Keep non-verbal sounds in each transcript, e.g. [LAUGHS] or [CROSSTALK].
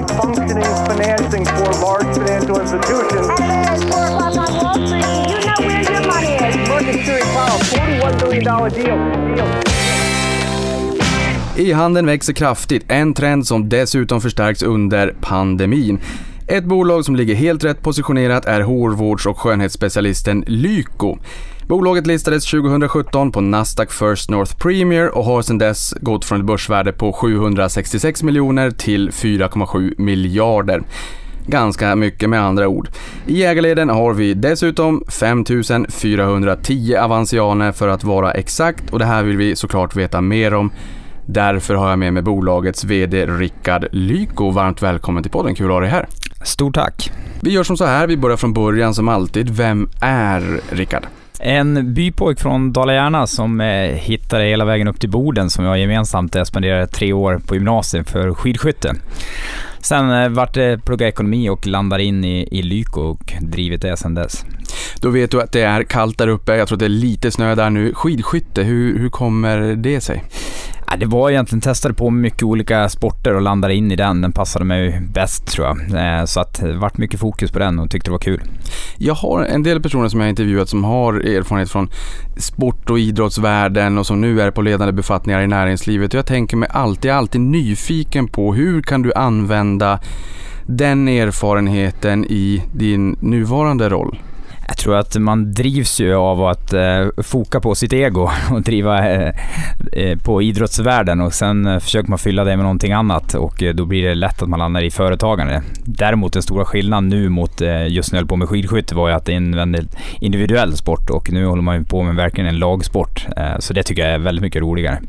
a functioning financing for large financial institutions. At 4 o'clock on Wall Street, you know where your money is. Market Series Powell, $41 billion deal. deal. E-handeln växer kraftigt, en trend som dessutom förstärks under pandemin. Ett bolag som ligger helt rätt positionerat är hårvårds och skönhetsspecialisten Lyko. Bolaget listades 2017 på Nasdaq First North Premier och har sedan dess gått från ett börsvärde på 766 miljoner till 4,7 miljarder. Ganska mycket med andra ord. I ägarleden har vi dessutom 5410 avansianer för att vara exakt och det här vill vi såklart veta mer om. Därför har jag med mig bolagets VD Rickard Lyko. Varmt välkommen till podden, kul att ha dig här. Stort tack. Vi gör som så här, vi börjar från början som alltid. Vem är Rickard? En bypojk från Dala-Järna som eh, hittade hela vägen upp till Boden som jag gemensamt eh, spenderade tre år på gymnasiet för skidskytte. Sen eh, vart det plugga ekonomi och landade in i, i Lyko och drivit det sedan dess. Då vet du att det är kallt där uppe, jag tror att det är lite snö där nu. Skidskytte, hur, hur kommer det sig? Ja, det var egentligen, testade på mycket olika sporter och landade in i den. Den passade mig bäst tror jag. Eh, så att det vart mycket fokus på den och tyckte det var kul. Jag har en del personer som jag har intervjuat som har erfarenhet från sport och idrottsvärlden och som nu är på ledande befattningar i näringslivet. Jag tänker mig alltid, alltid nyfiken på hur kan du använda den erfarenheten i din nuvarande roll? Jag tror att man drivs ju av att eh, foka på sitt ego [LAUGHS] och driva eh, eh, på idrottsvärlden och sen eh, försöker man fylla det med någonting annat och eh, då blir det lätt att man landar i företagande. Däremot den stora skillnaden nu mot eh, just när jag höll på med skidskytte var ju att det är en väldigt individuell sport och nu håller man ju på med verkligen en lagsport. Eh, så det tycker jag är väldigt mycket roligare.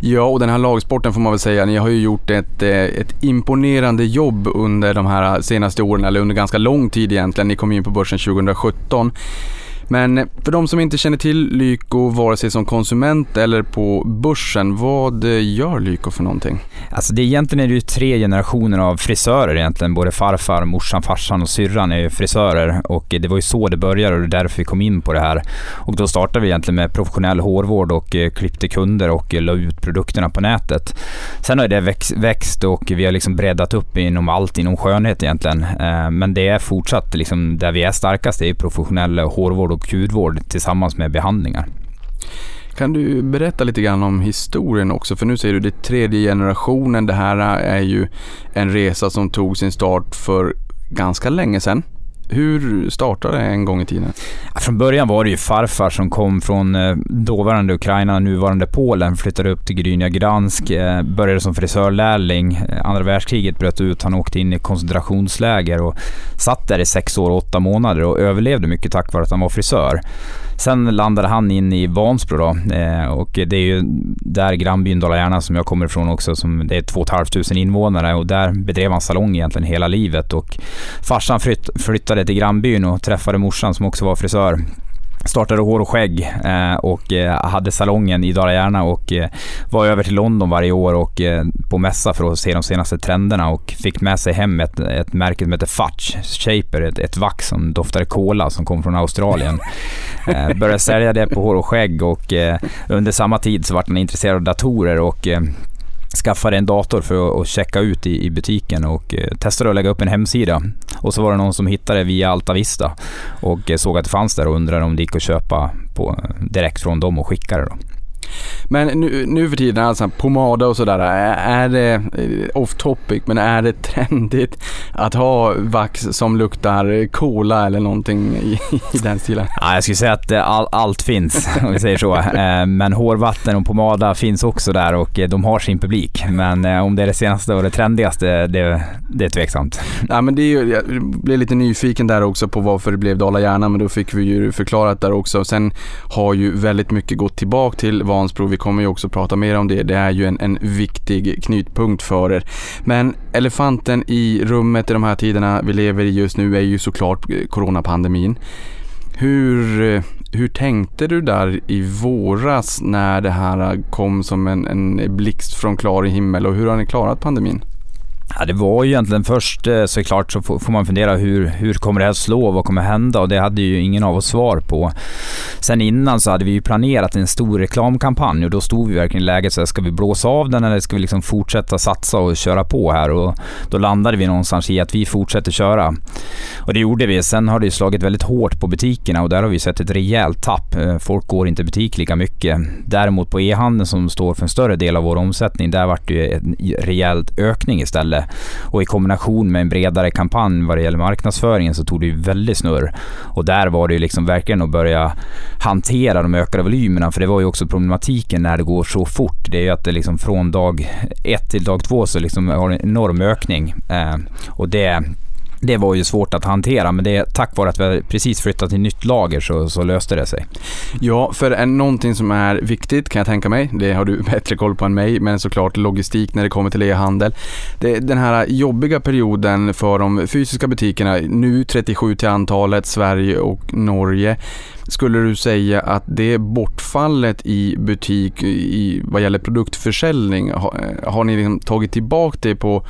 Ja, och den här lagsporten får man väl säga, ni har ju gjort ett, ett imponerande jobb under de här senaste åren, eller under ganska lång tid egentligen. Ni kom in på börsen 2017. on Men för de som inte känner till Lyko, vare sig som konsument eller på börsen, vad eh, gör Lyko för någonting? Alltså det egentligen är det ju tre generationer av frisörer egentligen. Både farfar, morsan, farsan och syrran är ju frisörer och eh, det var ju så det började och det är därför vi kom in på det här. Och då startade vi egentligen med professionell hårvård och eh, klippte kunder och la ut produkterna på nätet. Sen har det växt och vi har liksom breddat upp inom allt inom skönhet egentligen. Men det är fortsatt liksom där vi är starkast, det är professionell hårvård och hudvård tillsammans med behandlingar. Kan du berätta lite grann om historien också? För nu säger du det tredje generationen. Det här är ju en resa som tog sin start för ganska länge sedan. Hur startade det en gång i tiden? Från början var det ju farfar som kom från eh, dåvarande Ukraina, nuvarande Polen, flyttade upp till Grynja Gdansk, eh, började som frisörlärling. Eh, andra världskriget bröt ut, han åkte in i koncentrationsläger och satt där i sex år och åtta månader och överlevde mycket tack vare att han var frisör. Sen landade han in i Vansbro då, eh, och det är ju där grannbyn Dala-Järna som jag kommer ifrån också, som det är 2 500 invånare och där bedrev han salong egentligen hela livet. Och farsan flytt, flyttade till grannbyn och träffade morsan som också var frisör startade Hår och skägg eh, och eh, hade salongen i Dala-Järna och eh, var över till London varje år och på mässa för att se de senaste trenderna och fick med sig hem ett, ett märke som heter Fudge Shaper, ett, ett vax som doftade cola som kom från Australien. [LAUGHS] började sälja det på Hår och skägg och under samma tid så vart han intresserad av datorer och skaffade en dator för att checka ut i, butiken och eh, testade att lägga upp en hemsida. Och så var det någon som hittade via Altavista och eh, såg att det fanns där och undrade om det gick att köpa på, eh, direkt från dem och skicka det. Då. Men nu, nu för tiden, alltså pomada och sådär, är det eh, off topic, men är det trendigt att ha vax som luktar cola eller någonting i, [LAUGHS] i den stilen? Ja, jag skulle säga att eh, all, allt finns, [LAUGHS] om vi säger så. Eh, men hårvatten och pomada finns också där och de har sin publik. Men om det är det senaste och det trendigaste, det, det är tveksamt. Ja, men det är ju, jag blev lite nyfiken där också på varför det blev Dala Järna, men då fick vi ju förklarat där också. Sen har ju väldigt mycket gått tillbaka till Vansbro. Vi kommer ju också prata mer om det. Det är ju en, en viktig knytpunkt för er. Men elefanten i rummet i de här tiderna vi lever i just nu är ju såklart eh, coronapandemin. Hur, eh, hur tänkte du där i våras när det här eh, kom som en, en blixt från klar himmel och hur har ni klarat pandemin? Ja, det var ju egentligen först eh, såklart så får man fundera hur, hur kommer det här slå, vad kommer hända och det hade ju ingen av oss svar på. Sen innan så hade vi ju planerat en stor reklamkampanj och då stod vi verkligen i läget så här, ska vi blåsa av den eller ska vi liksom fortsätta satsa och köra på här? Och då landade vi någonstans i att vi fortsätter köra. Och det gjorde vi. Sen har det ju slagit väldigt hårt på butikerna och där har vi sett ett rejält tapp. Eh, folk går inte i butik lika mycket. Däremot på e-handeln som står för en större del av vår omsättning, där vart det ju en rejält ökning istället. Eh, och i kombination med en bredare kampanj vad det gäller marknadsföringen så tog det ju väldigt snurr. Och där var det ju liksom verkligen att börja hantera de ökade volymerna, för det var ju också problematiken när det går så fort. Det är ju att det liksom från dag ett till dag två så liksom har en enorm ökning. Eh, och det det var ju svårt att hantera, men det är tack vare att vi precis flyttat till nytt lager så, så löste det sig. Ja, för är någonting som är viktigt kan jag tänka mig, det har du [LAUGHS] bättre koll på än mig, men såklart logistik när det kommer till e-handel. Den här jobbiga perioden för de fysiska butikerna, nu 37 till antalet, Sverige och Norge. Skulle du säga att det bortfallet i butik i, vad gäller produktförsäljning, har, har ni liksom tagit tillbaka det på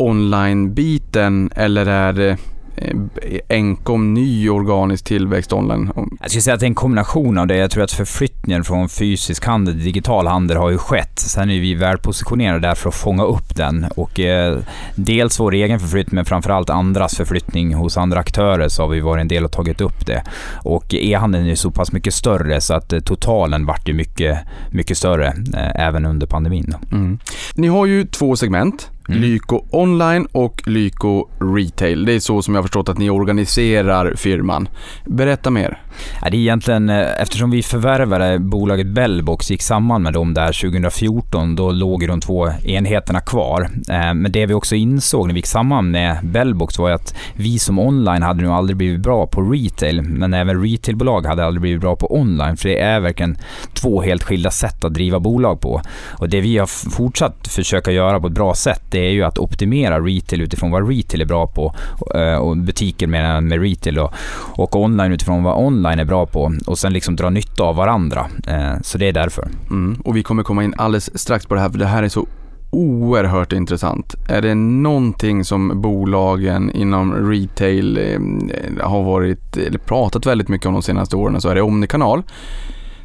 online-biten eller är det eh, enkom ny organisk tillväxt online? Jag skulle säga att det är en kombination av det. Jag tror att förflyttningen från fysisk handel till digital handel har ju skett. Sen är vi välpositionerade där för att fånga upp den och eh, dels vår egen förflyttning men framförallt andras förflyttning hos andra aktörer så har vi varit en del och tagit upp det. Och e-handeln är ju så pass mycket större så att eh, totalen vart ju mycket, mycket större eh, även under pandemin. Mm. Ni har ju två segment. Mm. Lyko online och Lyko retail. Det är så som jag har förstått att ni organiserar firman. Berätta mer. Ja, det är egentligen, eh, eftersom vi förvärvade bolaget Bellbox, gick samman med dem där 2014, då låg de två enheterna kvar. Eh, men det vi också insåg när vi gick samman med Bellbox var att vi som online hade nog aldrig blivit bra på retail, men även retailbolag hade aldrig blivit bra på online, för det är verkligen två helt skilda sätt att driva bolag på. Och det vi har fortsatt försöka göra på ett bra sätt, det är ju att optimera retail utifrån vad retail är bra på, eh, och butiker med, med retail då, och online utifrån vad online online är bra på och sen liksom dra nytta av varandra. Eh, så det är därför. Mm. Och vi kommer komma in alldeles strax på det här för det här är så oerhört intressant. Är det någonting som bolagen inom retail eh, har varit, eller pratat väldigt mycket om de senaste åren så är det omnikanal.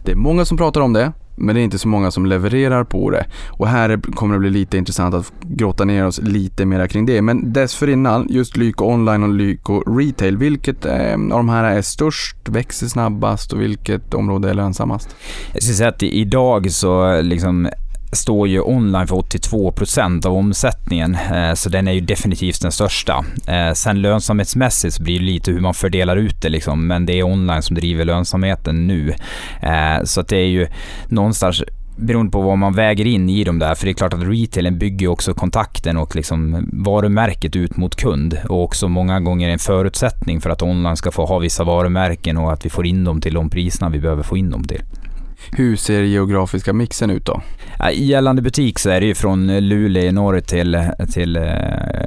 Det är många som pratar om det. Men det är inte så många som levererar på det. Och här kommer det bli lite intressant att grotta ner oss lite mer kring det. Men dessförinnan, just Lyko online och Lyko retail. Vilket eh, av de här är störst, växer snabbast och vilket område är lönsammast? Jag skulle säga att idag så liksom står ju online för 82% av omsättningen, eh, så den är ju definitivt den största. Eh, sen lönsamhetsmässigt så blir det lite hur man fördelar ut det, liksom, men det är online som driver lönsamheten nu. Eh, så att det är ju någonstans beroende på vad man väger in i dem där. För det är klart att retailen bygger också kontakten och liksom varumärket ut mot kund. Och också många gånger en förutsättning för att online ska få ha vissa varumärken och att vi får in dem till de priserna vi behöver få in dem till. Hur ser geografiska mixen ut då? I gällande butik så är det ju från Luleå i norr till, till eh,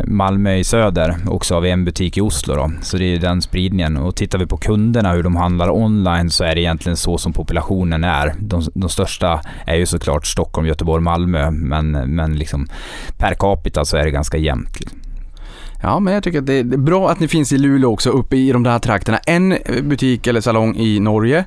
Malmö i söder. Och så har vi en butik i Oslo då. Så det är den spridningen. Och tittar vi på kunderna, hur de handlar online, så är det egentligen så som populationen är. De, de största är ju såklart Stockholm, Göteborg, Malmö. Men, men liksom per capita så är det ganska jämnt. Ja, men jag tycker att det är bra att ni finns i Luleå också, uppe i de där trakterna. En butik eller salong i Norge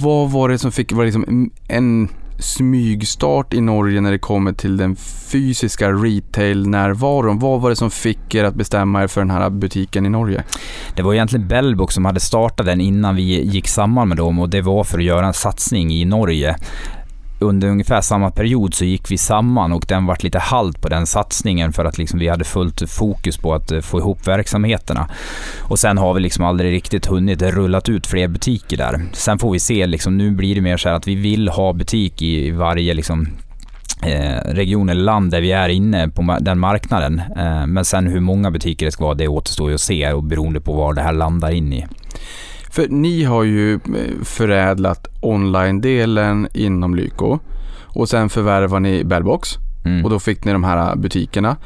vad var det som fick, var det liksom en smygstart i Norge när det kommer till den fysiska retail-närvaron? Vad var det som fick er att bestämma er för den här butiken i Norge? Det var egentligen Bellbook som hade startat den innan vi gick samman med dem och det var för att göra en satsning i Norge under ungefär samma period så gick vi samman och den vart lite halt på den satsningen för att liksom vi hade fullt fokus på att eh, få ihop verksamheterna. Och sen har vi liksom aldrig riktigt hunnit rullat ut fler butiker där. Sen får vi se, liksom, nu blir det mer så att vi vill ha butik i varje liksom, eh, region eller land där vi är inne på den marknaden. Eh, men sen hur många butiker det ska vara, det återstår ju att se och beroende på var det här landar in i. För ni har ju eh, förädlat online-delen inom Lyko och sen förvärvar ni Bellbox mm. och då fick ni de här butikerna.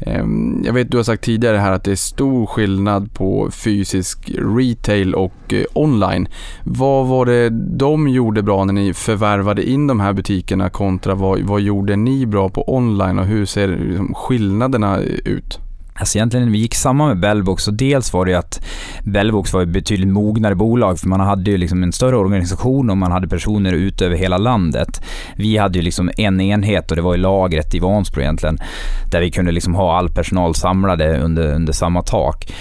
Ehm, jag vet du har sagt tidigare här att det är stor skillnad på fysisk retail och eh, online. Vad var det de gjorde bra när ni förvärvade in de här butikerna kontra vad, vad gjorde ni bra på online och hur ser liksom skillnaderna ut? Alltså egentligen när vi gick samman med Bellbox, så dels var det ju att Bellbox var ett betydligt mognare bolag, för man hade ju liksom en större organisation och man hade personer ute över hela landet. Vi hade ju liksom en enhet och det var i lagret i Vansbro egentligen, där vi kunde liksom ha all personal samlade under, under samma tak.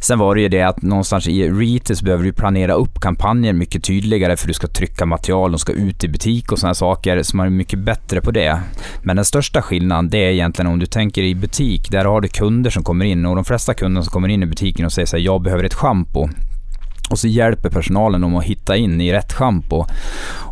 Sen var det ju det att någonstans i retail så behöver du planera upp kampanjer mycket tydligare för du ska trycka material, de ska ut i butik och sådana saker, så man är mycket bättre på det. Men den största skillnaden det är egentligen om du tänker i butik, där har du kunder som kommer in och de flesta kunder som kommer in i butiken och säger så här, jag behöver ett schampo. Och så hjälper personalen dem att hitta in i rätt schampo.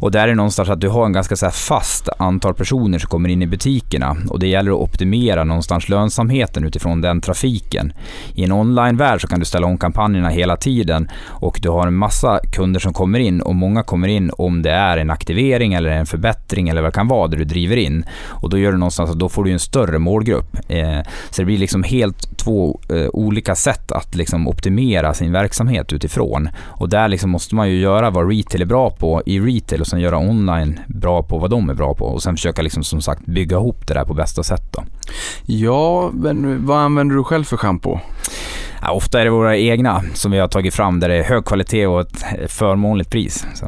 Och där är det någonstans att du har en ganska så fast antal personer som kommer in i butikerna och det gäller att optimera någonstans lönsamheten utifrån den trafiken. I en onlinevärld så kan du ställa om kampanjerna hela tiden och du har en massa kunder som kommer in och många kommer in om det är en aktivering eller en förbättring eller vad det kan vara där du driver in. Och då gör du någonstans att då får du en större målgrupp. Eh, så det blir liksom helt två eh, olika sätt att liksom optimera sin verksamhet utifrån. Och där liksom måste man ju göra vad retail är bra på i retail och sen göra online bra på vad de är bra på och sen försöka liksom som sagt bygga ihop det där på bästa sätt då. Ja, men vad använder du själv för schampo? Ja, ofta är det våra egna som vi har tagit fram där det är hög kvalitet och ett förmånligt pris. Så.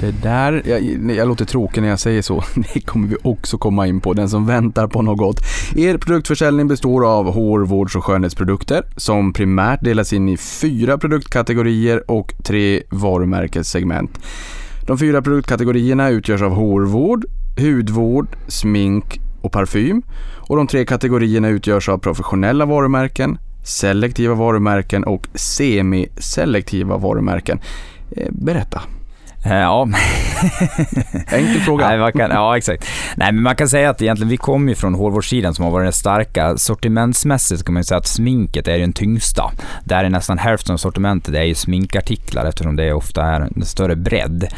Det där, jag, jag låter tråkig när jag säger så, [LAUGHS] det kommer vi också komma in på, den som väntar på något. Er produktförsäljning består av hår-, vårds och skönhetsprodukter som primärt delas in i fyra produktkategorier och tre varumärkessegment. De fyra produktkategorierna utgörs av hårvård, hudvård, smink och parfym. Och de tre kategorierna utgörs av professionella varumärken, selektiva varumärken och semiselektiva varumärken. Eh, berätta. Eh, ja. [LAUGHS] Enkel fråga. Nej, kan, ja, exakt. Nej, men man kan säga att egentligen vi kommer ju från hårvårdssidan som har varit den starka. Sortimentsmässigt kan man säga att sminket är den tyngsta. Där är nästan hälften av sortimentet är ju sminkartiklar eftersom det ofta är en större bredd.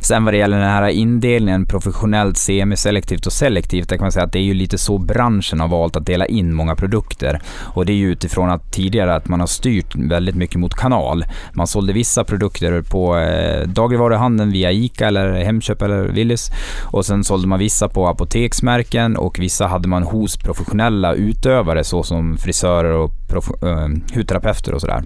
Sen vad det gäller den här indelningen professionellt, semiselektivt och selektivt, där kan man säga att det är ju lite så branschen har valt att dela in många produkter. Och det är ju utifrån att tidigare att man har styrt väldigt mycket mot kanal. Man sålde vissa produkter på eh, dagligvaruhandeln handeln via ICA eller Hemköp eller Willys. Och sen sålde man vissa på apoteksmärken och vissa hade man hos professionella utövare såsom frisörer och äh, hudterapeuter och sådär.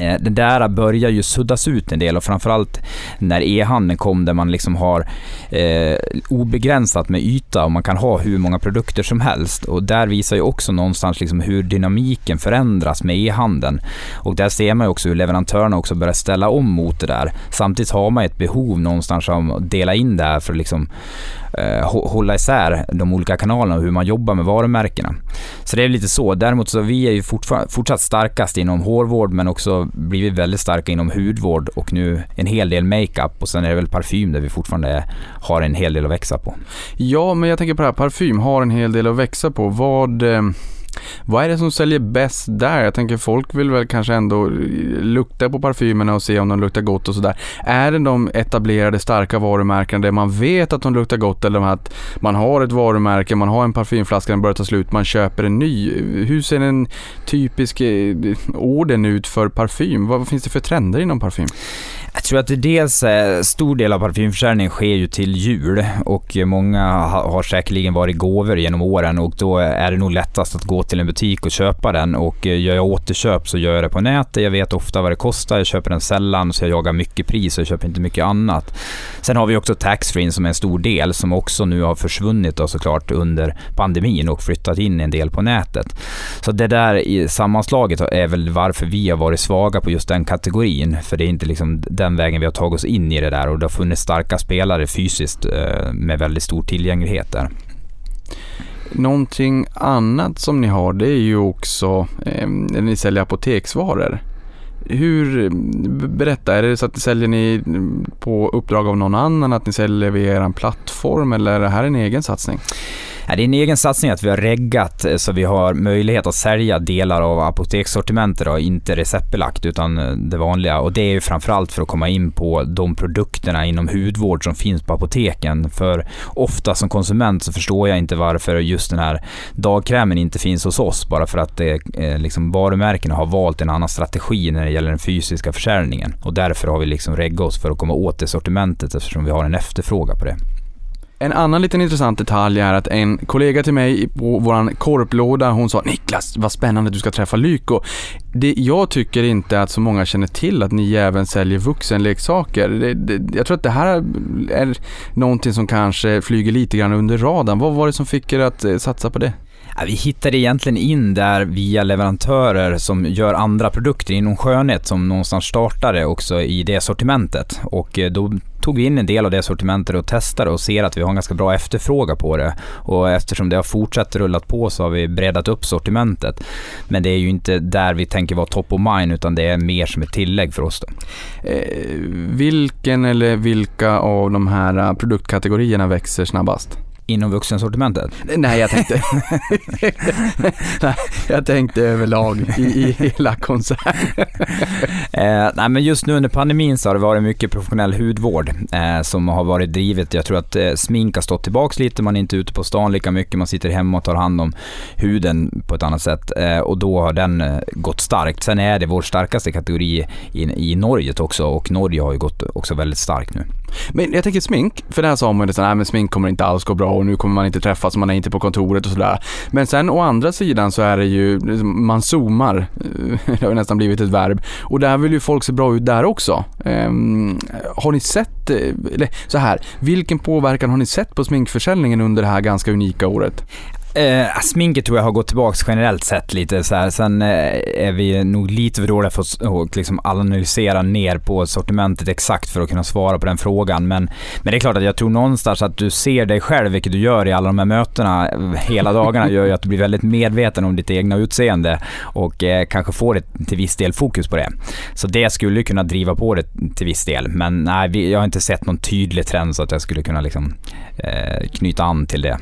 Eh, det där börjar ju suddas ut en del och framförallt när e-handeln kom där man liksom har eh, obegränsat med yta och man kan ha hur många produkter som helst. Och där visar ju också någonstans liksom hur dynamiken förändras med e-handeln. Och där ser man ju också hur leverantörerna också börjar ställa om mot det där. Samtidigt har man ett behov någonstans av att dela in det här för att liksom Eh, hålla isär de olika kanalerna och hur man jobbar med varumärkena. Så det är lite så. Däremot så vi är ju fortsatt starkast inom hårvård men också blivit väldigt starka inom hudvård och nu en hel del makeup och sen är det väl parfym där vi fortfarande har en hel del att växa på. Ja, men jag tänker på det här, parfym har en hel del att växa på. Vad eh, vad är det som säljer bäst där? Jag tänker folk vill väl kanske ändå eh, lukta på parfymerna och se om de luktar gott och sådär. Är det de etablerade starka varumärkena där man vet att de luktar gott eller att man har ett varumärke, man har en parfymflaska, den börjar ta slut, man köper en ny. Hur ser en typisk eh, orden ut för parfym? Vad finns det för trender inom parfym? Jag tror att det dels är, stor del av parfymförsäljningen sker ju till jul och många har säkerligen varit gåvor genom åren och då är det nog lättast att gå till en butik och köpa den och eh, gör jag återköp så gör jag det på nätet. Jag vet ofta vad det kostar, jag köper den sällan så jag jagar mycket pris och jag köper inte mycket annat. Sen har vi också taxfree som är en stor del som också nu har försvunnit då såklart under pandemin och flyttat in en del på nätet. Så det där i sammanslaget är väl varför vi har varit svaga på just den kategorin för det är inte liksom den vägen vi har tagit oss in i det där och det har funnits starka spelare fysiskt eh, med väldigt stor tillgänglighet där. Någonting annat som ni har det är ju också eh, när ni säljer apoteksvaror. Hur, berätta, är det så att ni säljer ni på uppdrag av någon annan, att ni säljer via er plattform eller är det här en egen satsning? Det är en egen satsning att vi har reggat eh, så vi har möjlighet att sälja delar av apotekssortimentet och inte receptbelagt utan eh, det vanliga. Och det är ju framförallt för att komma in på de produkterna inom hudvård som finns på apoteken. För ofta som konsument så förstår jag inte varför just den här dagkrämen inte finns hos oss bara för att det, eh, liksom varumärkena har valt en annan strategi när det gäller den fysiska försäljningen. Och därför har vi liksom reggat oss för att komma åt det sortimentet eftersom vi har en efterfrågan på det. En annan liten intressant detalj är att en kollega till mig på våran korplåda, hon sa Niklas, vad spännande du ska träffa Lyko. Det, jag tycker inte att så många känner till att ni även säljer vuxenleksaker. Det, det, jag tror att det här är någonting som kanske flyger lite grann under radarn. Vad var det som fick er att eh, satsa på det? Vi hittade egentligen in där via leverantörer som gör andra produkter inom skönhet som någonstans startade också i det sortimentet. Och eh, då tog vi in en del av det sortimentet och testade och ser att vi har en ganska bra efterfrågan på det. Och eftersom det har fortsatt rullat på så har vi breddat upp sortimentet. Men det är ju inte där vi tänker vara top of mind utan det är mer som ett tillägg för oss. Då. Eh, vilken eller vilka av de här eh, produktkategorierna växer snabbast? Inom vuxensortimentet? Nej, jag tänkte, [LAUGHS] nej, jag tänkte överlag i, i hela koncernen. [LAUGHS] eh, nej, men just nu under pandemin så har det varit mycket professionell hudvård eh, som har varit drivet. Jag tror att eh, smink har stått tillbaks lite, man är inte ute på stan lika mycket, man sitter hemma och tar hand om huden på ett annat sätt eh, och då har den eh, gått starkt. Sen är det vår starkaste kategori i, i Norge också och Norge har ju gått också väldigt starkt nu. Men jag tänker smink, för där sa man ju att smink kommer inte alls gå bra och nu kommer man inte träffas, man är inte på kontoret och sådär. Men sen å andra sidan så är det ju, liksom, man zoomar, [LAUGHS] det har nästan blivit ett verb, och där vill ju folk se bra ut där också. Um, har ni sett, eh, eller så här, vilken påverkan har ni sett på sminkförsäljningen under det här ganska unika året? Eh, ah, sminket tror jag har gått tillbaka generellt sett lite så här. Sen eh, är vi nog lite för dåliga för att liksom analysera ner på sortimentet exakt för att kunna svara på den frågan. Men, men det är klart att jag tror någonstans att du ser dig själv, vilket du gör i alla de här mötena eh, hela dagarna, gör ju att du blir väldigt medveten om ditt egna utseende och eh, kanske får ett, till viss del fokus på det. Så det skulle kunna driva på det till viss del. Men nej, vi, jag har inte sett någon tydlig trend så att jag skulle kunna liksom, eh, knyta an till det.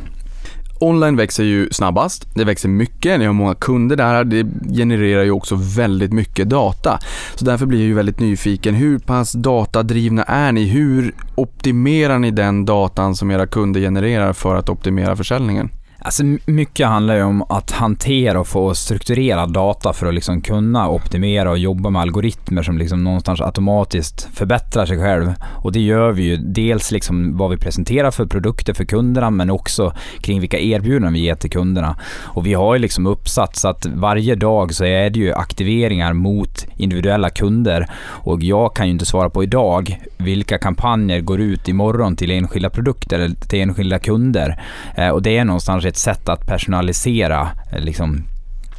Online växer ju snabbast, det växer mycket, ni har många kunder där, det genererar ju också väldigt mycket data. Så därför blir jag ju väldigt nyfiken, hur pass datadrivna är ni? Hur optimerar ni den datan som era kunder genererar för att optimera försäljningen? Alltså mycket handlar ju om att hantera och få strukturerad data för att liksom kunna optimera och jobba med algoritmer som liksom någonstans automatiskt förbättrar sig själv. Och det gör vi ju dels liksom vad vi presenterar för produkter för kunderna men också kring vilka erbjudanden vi ger till kunderna. Och vi har ju liksom uppsatt så att varje dag så är det ju aktiveringar mot individuella kunder och jag kan ju inte svara på idag vilka kampanjer går ut imorgon till enskilda produkter eller till enskilda kunder. Eh, och det är någonstans ett ett sätt att personalisera eh, liksom,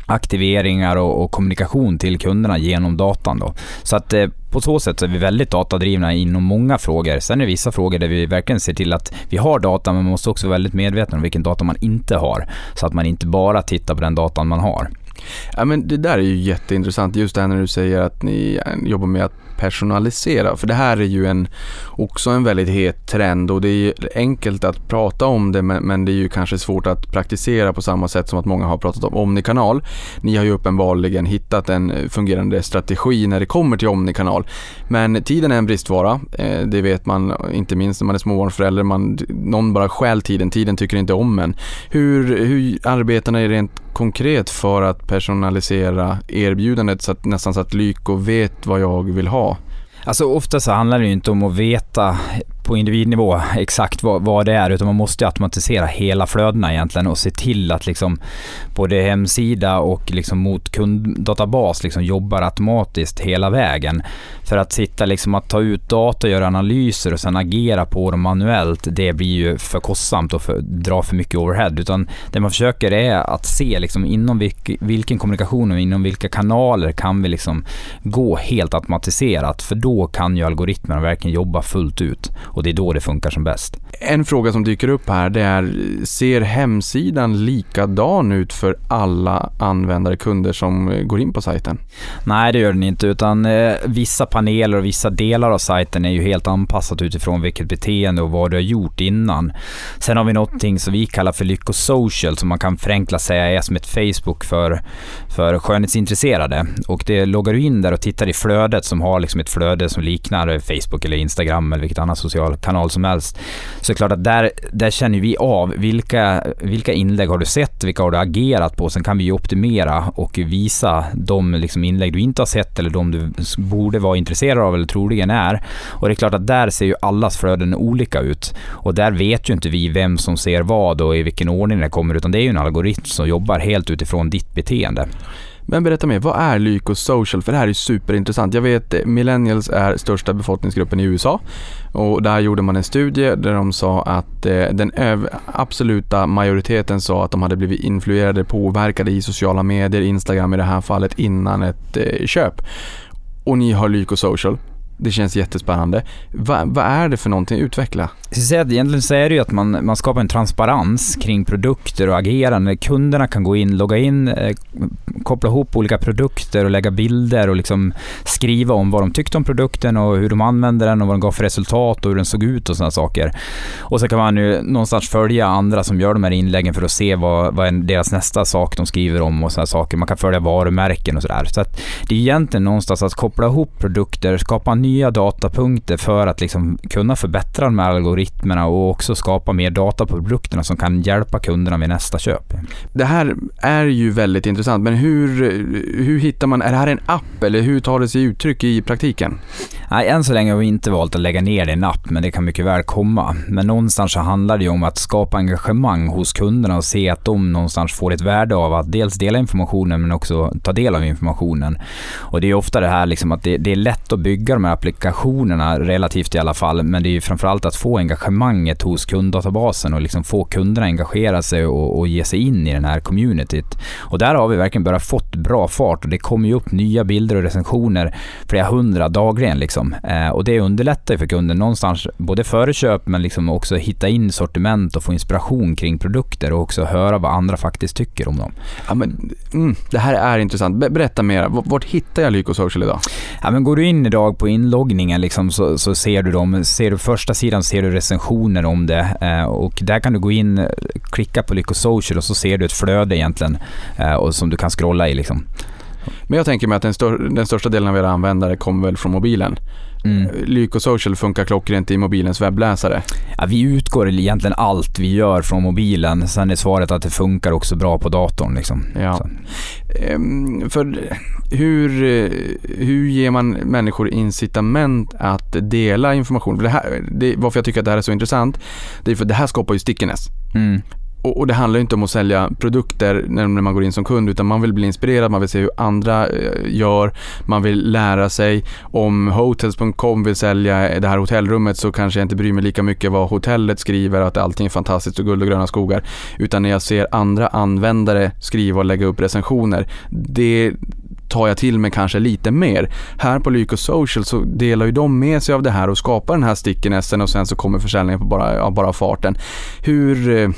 aktiveringar och, och, kommunikation till kunderna genom datan. Då. Så att eh, på så sätt så är vi väldigt datadrivna inom många frågor. Sen är det vissa frågor där vi verkligen ser till att vi har data, men man måste också vara väldigt medveten om vilken data man inte har. Så att man inte bara tittar på den datan man har. Ja, men det där är ju jätteintressant, just det här när du säger att ni eh, jobbar med att personalisera. För det här är ju en, också en väldigt het trend och det är enkelt att prata om det men, men, det är ju kanske svårt att praktisera på samma sätt som att många har pratat om Omnikanal. Ni har ju uppenbarligen hittat en eh, fungerande strategi när det kommer till Omnikanal. Men tiden är en bristvara, eh, det vet man inte minst när man är småbarnsförälder. Man, någon bara stjäl tiden, tiden tycker inte om en. Hur, hur arbetar ni rent konkret för att personalisera erbjudandet så att, nästan så att Lyko vet vad jag vill ha? Alltså ofta så handlar det ju inte om att veta på individnivå exakt vad, vad det är utan man måste automatisera hela flödena egentligen och se till att liksom både hemsida och liksom mot kunddatabas liksom jobbar automatiskt hela vägen. För att sitta liksom att ta ut data, göra analyser och sen agera på dem manuellt, det blir ju för kostsamt och för, drar för mycket overhead. Utan det man försöker är att se liksom inom vilk, vilken kommunikation och inom vilka kanaler kan vi liksom gå helt automatiserat. För då kan ju algoritmerna verkligen jobba fullt ut och det är då det funkar som bäst. En fråga som dyker upp här det är, ser hemsidan likadan ut för alla användare, kunder som går in på sajten? Nej, det gör den inte, utan eh, vissa paneler och vissa delar av sajten är ju helt anpassat utifrån vilket beteende och vad du har gjort innan. Sen har vi någonting som vi kallar för Lycko Social som man kan förenkla säga är som ett Facebook för, för skönhetsintresserade. Och det loggar du in där och tittar i flödet som har liksom ett flöde som liknar Facebook eller Instagram eller vilket annat socialt social kanal som helst. Så det är klart att där, där känner vi av vilka, vilka inlägg har du sett, vilka har du agerat på. Sen kan vi ju optimera och visa de liksom inlägg du inte har sett eller de du borde vara intresserad av eller troligen är. Och det är klart att där ser ju allas flöden olika ut. Och där vet ju inte vi vem som ser vad och i vilken ordning det kommer utan det är ju en algoritm som jobbar helt utifrån ditt beteende. Men berätta mer, vad är Lyko Social? För det här är superintressant. Jag vet att millennials är största befolkningsgruppen i USA och där gjorde man en studie där de sa att eh, den absoluta majoriteten sa att de hade blivit influerade, påverkade i sociala medier, Instagram i det här fallet, innan ett eh, köp. Och ni har Lyko Social. Det känns jättespännande. Va, vad är det för någonting? Utveckla. Egentligen så är det ju att man, man skapar en transparens kring produkter och agerande. Kunderna kan gå in, logga in, eh, koppla ihop olika produkter och lägga bilder och liksom skriva om vad de tyckte om produkten och hur de använde den och vad den gav för resultat och hur den såg ut och sådana saker. Och så kan man ju någonstans följa andra som gör de här inläggen för att se vad, vad är deras nästa sak de skriver om och sådana saker. Man kan följa varumärken och sådär. Så att det är egentligen någonstans att koppla ihop produkter, skapa nya datapunkter för att liksom kunna förbättra de här algoritmerna och också skapa mer data på produkterna som kan hjälpa kunderna vid nästa köp. Det här är ju väldigt intressant, men hur, hur hittar man, är det här en app eller hur tar det sig uttryck i praktiken? Nej, än så länge har vi inte valt att lägga ner det i en app, men det kan mycket väl komma. Men någonstans så handlar det ju om att skapa engagemang hos kunderna och se att de någonstans får ett värde av att dels dela informationen men också ta del av informationen. Och det är ofta det här liksom att det, det är lätt att bygga de här applikationerna relativt i alla fall, men det är ju framförallt att få engagemanget hos kunddatabasen och liksom få kunderna engagera sig och, och ge sig in i den här communityt. Och där har vi verkligen börjat fått bra fart och det kommer ju upp nya bilder och recensioner flera hundra dagligen liksom. Eh, och det underlättar ju för kunden någonstans, både före köp men liksom också hitta in sortiment och få inspiration kring produkter och också höra vad andra faktiskt tycker om dem. Ja, men, mm, det här är intressant. Berätta mer. Vart hittar jag Lyko Social idag? Ja, men går du in idag på inloggningen liksom, så, så, ser du dem. Ser du första sidan ser du recensioner om det eh, och där kan du gå in, klicka på Lyko Social och så ser du ett flöde egentligen eh, och som du kan scrolla i. Liksom. Men jag tänker mig att den, stör, den största delen av era användare kommer väl från mobilen? Mm. Lyko Social funkar klockrent i mobilens webbläsare. Ja, vi utgår egentligen allt vi gör från mobilen. Sen är svaret att det funkar också bra på datorn. Liksom. Ja. Ehm, för hur, hur ger man människor incitament att dela information? För det här, det, varför jag tycker att det här är så intressant, det är för det här skapar ju stickiness. Mm och, och, det handlar inte om att sälja produkter när, när man går in som kund utan man vill bli inspirerad, man vill se hur andra eh, gör, man vill lära sig. Om Hotels.com vill sälja det här hotellrummet så kanske jag inte bryr mig lika mycket vad hotellet skriver, att allting är fantastiskt och guld och gröna skogar. Utan när jag ser andra användare skriva och lägga upp recensioner, det tar jag till mig kanske lite mer. Här på Lyko Social så delar ju de med sig av det här och skapar den här stickinessen och sen så kommer försäljningen på bara, ja, bara farten. Hur eh,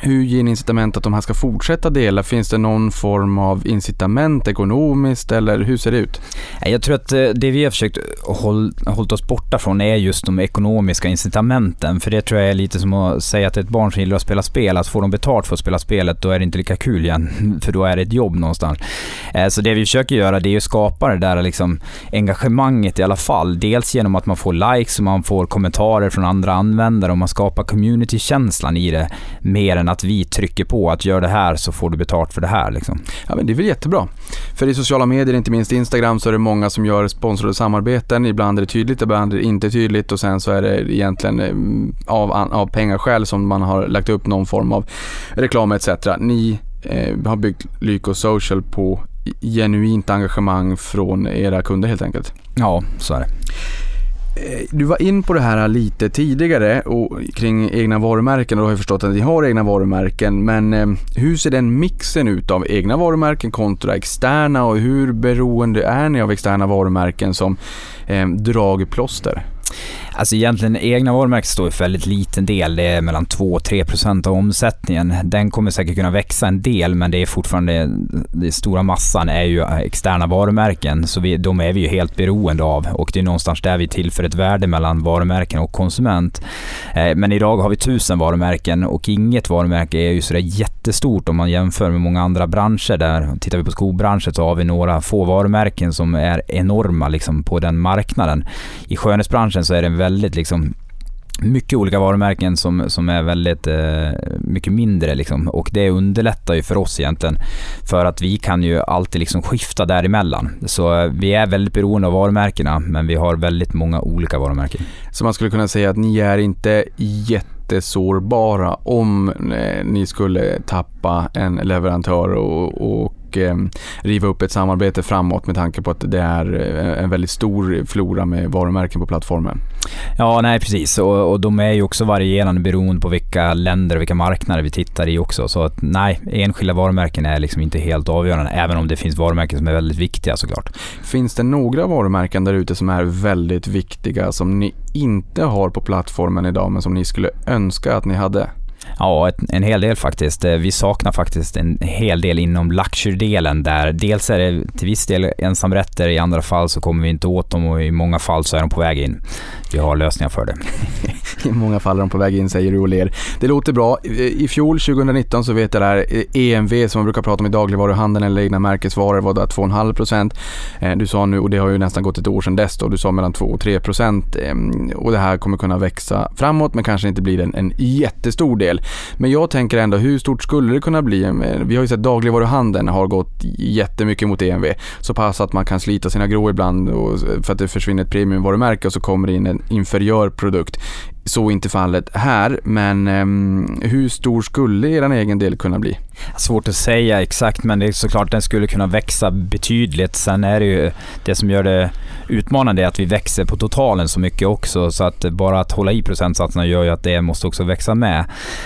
hur ger ni incitament att de här ska fortsätta dela? Finns det någon form av incitament ekonomiskt eller hur ser det ut? Jag tror att eh, det vi har försökt hålla hållit oss borta från är just de ekonomiska incitamenten. För det tror jag är lite som att säga till ett barn som gillar att spela spel, att får de betalt för att spela spelet då är det inte lika kul igen. [LAUGHS] För då är det ett jobb någonstans. Eh, så det vi försöker göra det är att skapa det där liksom engagemanget i alla fall. Dels genom att man får likes och man får kommentarer från andra användare och man skapar communitykänslan i det mer än att vi trycker på att gör det här så får du betalt för det här. Liksom. Ja, men det är väl jättebra. För i sociala medier, inte minst Instagram, så är det många som gör sponsrade samarbeten. Ibland är det tydligt, ibland är det inte tydligt och sen så är det egentligen eh, av, av pengarskäl som man har lagt upp någon form av reklam etc. Ni eh, har byggt Lyko Social på genuint engagemang från era kunder helt enkelt. Ja, så är det. Eh, du var in på det här lite tidigare och kring egna varumärken och då har jag förstått att ni har egna varumärken. Men eh, hur ser den mixen ut av egna varumärken kontra externa och hur beroende är ni av externa varumärken som eh, dragplåster? Alltså egentligen egna varumärken står för väldigt liten del. Det är mellan 2-3% av omsättningen. Den kommer säkert kunna växa en del men det är fortfarande, den stora massan är ju externa varumärken. Så vi, de är vi ju helt beroende av och det är någonstans där vi tillför ett värde mellan varumärken och konsument. Eh, men idag har vi tusen varumärken och inget varumärke är ju sådär jättestort om man jämför med många andra branscher. Där tittar vi på skobranschen så har vi några få varumärken som är enorma liksom på den marknaden. I skönhetsbranschen så är det en väldigt liksom mycket olika varumärken som, som är väldigt eh, mycket mindre liksom. och det underlättar ju för oss egentligen för att vi kan ju alltid liksom skifta däremellan. Så eh, vi är väldigt beroende av varumärkena men vi har väldigt många olika varumärken. Så man skulle kunna säga att ni är inte jättesårbara om eh, ni skulle tappa en leverantör och, och och eh, riva upp ett samarbete framåt med tanke på att det är eh, en väldigt stor flora med varumärken på plattformen. Ja, nej precis. Och, och de är ju också varierande beroende på vilka länder och vilka marknader vi tittar i också. Så att nej, enskilda varumärken är liksom inte helt avgörande, även om det finns varumärken som är väldigt viktiga såklart. Finns det några varumärken där ute som är väldigt viktiga som ni inte har på plattformen idag men som ni skulle önska att ni hade? Ja, ett, en hel del faktiskt. Eh, vi saknar faktiskt en hel del inom luxury-delen där dels är det till viss del ensamrätter, i andra fall så kommer vi inte åt dem och i många fall så är de på väg in. Vi har lösningar för det. [LAUGHS] I många fall är de på väg in säger du och ler. Det låter bra. I fjol 2019 så vet jag där EMV som man brukar prata om i dagligvaruhandeln eller egna märkesvaror var där 2,5 procent. Eh, du sa nu, och det har ju nästan gått ett år sedan dess då, du sa mellan 2 och 3 procent. Ehm, och det här kommer kunna växa framåt men kanske inte blir en, en jättestor del. Men jag tänker ändå, hur stort skulle det kunna bli? Vi har ju sett dagligvaruhandeln har gått jättemycket mot EMV. Så pass att man kan slita sina grå ibland för att det försvinner ett premiumvarumärke och så kommer det in en inferiör produkt. Så är inte fallet här, men eh, hur stor skulle er egen del kunna bli? Svårt att säga exakt, men det är såklart den skulle kunna växa betydligt. Sen är det ju det som gör det utmanande är att vi växer på totalen så mycket också, så att bara att hålla i procentsatserna gör ju att det måste också växa med.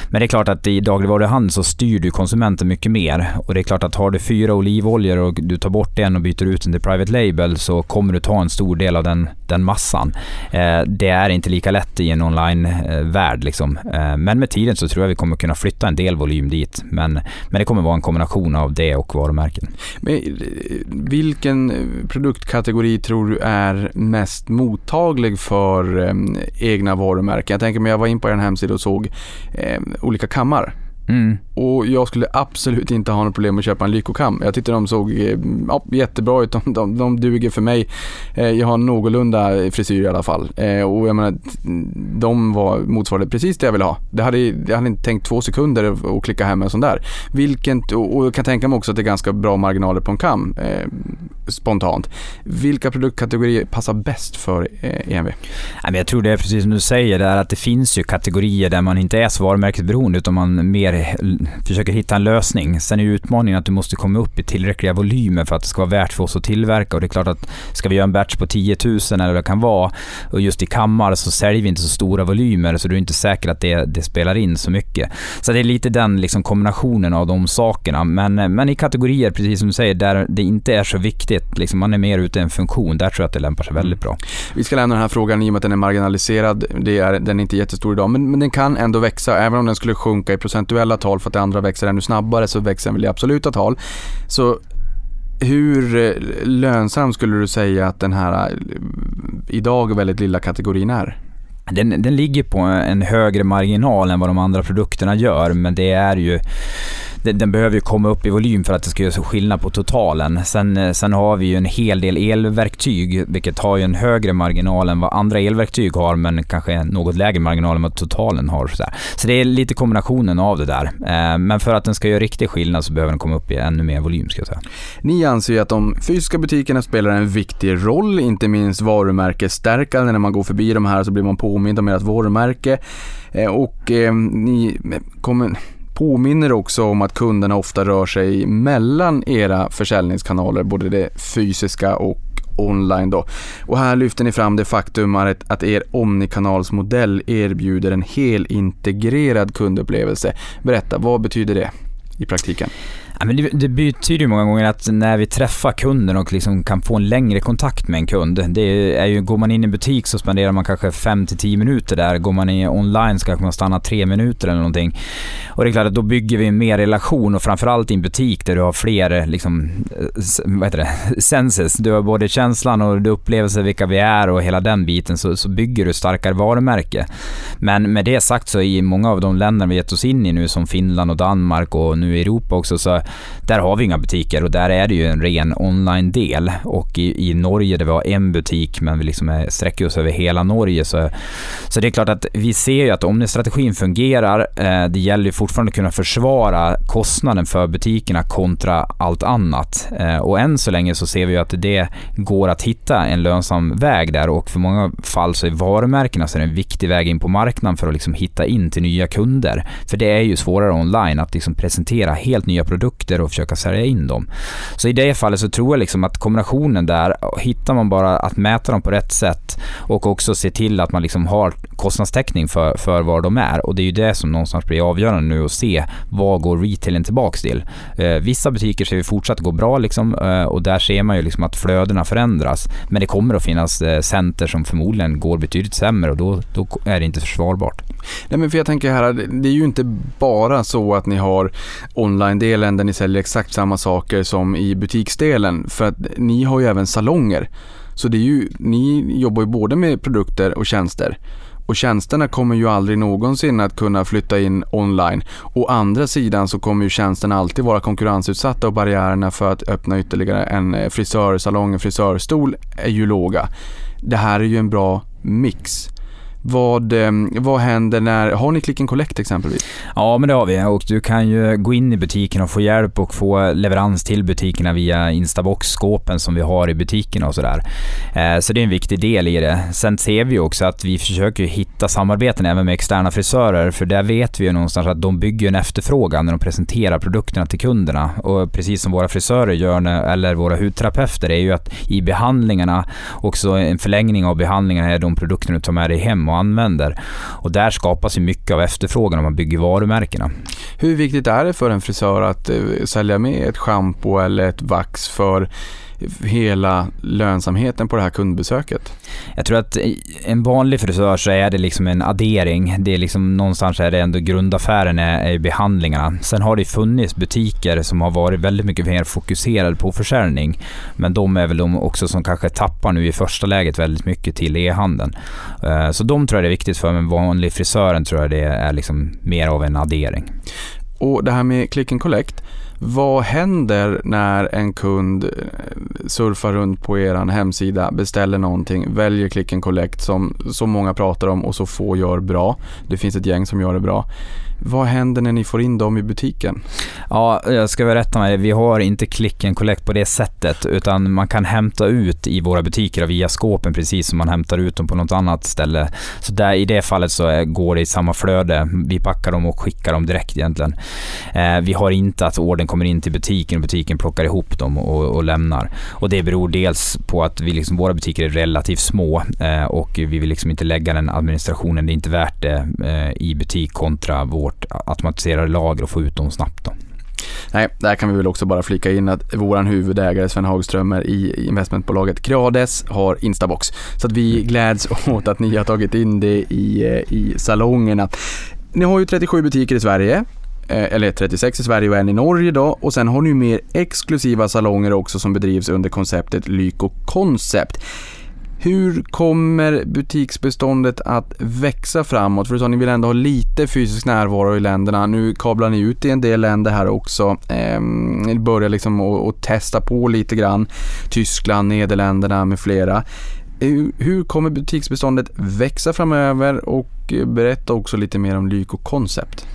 Men det är klart att i dagligvaruhandeln så styr du konsumenten mycket mer och det är klart att har du fyra olivoljor och du tar bort en och byter ut den till private label så kommer du ta en stor del av den, den massan. Eh, det är inte lika lätt i en online online-värld liksom. Eh, men med tiden så tror jag vi kommer kunna flytta en del volym dit. Men men det kommer vara en kombination av det och varumärken. Men vilken produktkategori tror du är mest mottaglig för eh, egna varumärken? Jag tänker mig, jag var in på er hemsida och såg eh, olika kammar. Mm. Och jag skulle absolut inte ha något problem att köpa en Lycokam. Jag tyckte de såg eh, ja, jättebra ut. De, de, de duger för mig. Eh, jag har någorlunda frisyr i alla fall. Eh, och jag menar, de var motsvarade precis det jag ville ha. Det hade, jag hade inte tänkt två sekunder att klicka hem en sån där. Vilken, och jag kan tänka mig också att det är ganska bra marginaler på en kam eh, spontant. Vilka produktkategorier passar bäst för eh, EMV? Jag tror det är precis som du säger, där att det finns ju kategorier där man inte är så varumärkesberoende utan man mer försöker hitta en lösning. Sen är utmaningen att du måste komma upp i tillräckliga volymer för att det ska vara värt för oss att tillverka. Och det är klart att ska vi göra en batch på 10 000 eller vad det kan vara och just i kammar så säljer vi inte så stora volymer så du är inte säker att det, det spelar in så mycket. Så det är lite den liksom kombinationen av de sakerna. Men, men i kategorier, precis som du säger, där det inte är så viktigt, liksom man är mer ute i en funktion, där tror jag att det lämpar sig väldigt bra. Vi ska lämna den här frågan i och med att den är marginaliserad. Det är, den är inte jättestor idag, men, men den kan ändå växa. Även om den skulle sjunka i procentuella tal för att det andra växer ännu snabbare så växer den väl i absoluta tal. Så hur eh, lönsam skulle du säga att den här eh, idag väldigt lilla kategorin är? Den, den ligger på en högre marginal än vad de andra produkterna gör, men det är ju den, behöver ju komma upp i volym för att det ska göra skillnad på totalen. Sen, eh, sen har vi ju en hel del elverktyg, vilket har ju en högre marginal än vad andra elverktyg har, men kanske en något lägre marginal än vad totalen har. Så, så det är lite kombinationen av det där. Eh, men för att den ska göra riktig skillnad så behöver den komma upp i ännu mer volym, ska jag säga. Ni anser ju att de fysiska butikerna spelar en viktig roll, inte minst varumärkesstärkande. När man går förbi de här så blir man påmind om ert varumärke. Eh, och eh, ni kommer påminner också om att kunderna ofta rör sig mellan era försäljningskanaler, både det fysiska och online då. Och här lyfter ni fram det faktum att, er omnikanalsmodell erbjuder en helintegrerad kundupplevelse. Berätta, vad betyder det i praktiken? Ja, men det, det betyder ju många gånger att när vi träffar kunden och liksom kan få en längre kontakt med en kund. Det är ju, går man in i butik så spenderar man kanske 5-10 minuter där. Går man in online så kanske man stannar 3 minuter eller någonting. Och det är klart att då bygger vi mer relation och framförallt i en butik där du har fler liksom, vad heter det, [LAUGHS] senses. Du har både känslan och du upplevelser vilka vi är och hela den biten så, så bygger du starkare varumärke. Men med det sagt så i många av de länder vi gett oss in i nu som Finland och Danmark och nu i Europa också så där har vi inga butiker och där är det ju en ren online-del. Och i, i Norge där vi har en butik men vi liksom är, sträcker oss över hela Norge så, så det är klart att vi ser ju att om strategin fungerar, eh, det gäller ju fortfarande att kunna försvara kostnaden för butikerna kontra allt annat. Eh, och än så länge så ser vi ju att det går att hitta en lönsam väg där och för många fall så är varumärkena så är det en viktig väg in på marknaden för att liksom hitta in till nya kunder. För det är ju svårare online att liksom presentera helt nya produkter och försöka sälja in dem. Så i det fallet så tror jag liksom att kombinationen där, hittar man bara att mäta dem på rätt sätt och också se till att man liksom har kostnadstäckning för, för var de är. Och det är ju det som någonstans blir avgörande nu att se vad går retailen tillbaks till. Eh, vissa butiker ser vi fortsatt gå bra liksom, eh, och där ser man ju liksom att flödena förändras. Men det kommer att finnas eh, center som förmodligen går betydligt sämre och då, då är det inte försvarbart. Nej men för jag tänker här, det är ju inte bara så att ni har online-delen där ni säljer exakt samma saker som i butiksdelen. För att ni har ju även salonger. Så det är ju, ni jobbar ju både med produkter och tjänster. Och tjänsterna kommer ju aldrig någonsin att kunna flytta in online. Å andra sidan så kommer ju tjänsterna alltid vara konkurrensutsatta och barriärerna för att öppna ytterligare en eh, frisörsalong, en frisörstol är ju låga. Det här är ju en bra mix. Vad, ehm, vad händer när, har ni click and collect exempelvis? Ja men det har vi och du kan ju gå in i butiken och få hjälp och få leverans till butikerna via Instabox-skåpen som vi har i butikerna och sådär. Eh, så det är en viktig del i det. Sen ser vi också att vi försöker hitta samarbeten även med externa frisörer för där vet vi ju någonstans att de bygger en efterfrågan när de presenterar produkterna till kunderna. Och precis som våra frisörer gör, eller våra hudterapeuter, är ju att i behandlingarna, också en förlängning av behandlingarna är de produkterna du tar med dig hem och använder. Och där skapas ju mycket av efterfrågan om man bygger varumärkena. Hur viktigt är det för en frisör att eh, sälja med ett schampo eller ett vax för hela lönsamheten på det här kundbesöket? Jag tror att en vanlig frisör så är det liksom en addering. Det är liksom någonstans är det ändå grundaffären är, är behandlingarna. Sen har det funnits butiker som har varit väldigt mycket mer fokuserade på försäljning. Men de är väl de också som kanske tappar nu i första läget väldigt mycket till e-handeln. Eh, så de tror jag det är viktigt för, men vanlig frisören tror jag det är liksom mer av en addering. Och det här med click and collect, vad händer när en kund eh, surfar runt på er hemsida, beställer någonting, väljer click and collect som så många pratar om och så få gör bra. Det finns ett gäng som gör det bra. Vad händer när ni får in dem i butiken? Ja, jag ska berätta med dig. Vi har inte click and collect på det sättet, utan man kan hämta ut i våra butiker via skåpen precis som man hämtar ut dem på något annat ställe. Så där, i det fallet så går det i samma flöde. Vi packar dem och skickar dem direkt egentligen. Eh, vi har inte att orden kommer in till butiken och butiken plockar ihop dem och, och lämnar. Och det beror dels på att vi liksom, våra butiker är relativt små eh, och vi vill liksom inte lägga den administrationen. Det är inte värt det eh, i butik kontra vår vårt automatiserade lager och få ut dem snabbt. Då. Nej, där kan vi väl också bara flika in att vår huvudägare Sven Hagströmer i investmentbolaget Creades har Instabox. Så att vi gläds [LAUGHS] åt att ni har tagit in det i, eh, i salongerna. Ni har ju 37 butiker i Sverige eh, eller 36 i Sverige och en i Norge då. Och sen har ni mer exklusiva salonger också som bedrivs under konceptet Lyko Concept. Hur kommer butiksbeståndet att växa framåt? För du sa ni vill ändå ha lite fysisk närvaro i länderna. Nu kablar ni ut i en del länder här också. Eh, ni börjar liksom att testa på lite grann. Tyskland, Nederländerna med flera. Hur kommer butiksbeståndet växa framöver och berätta också lite mer om Lyko Concept.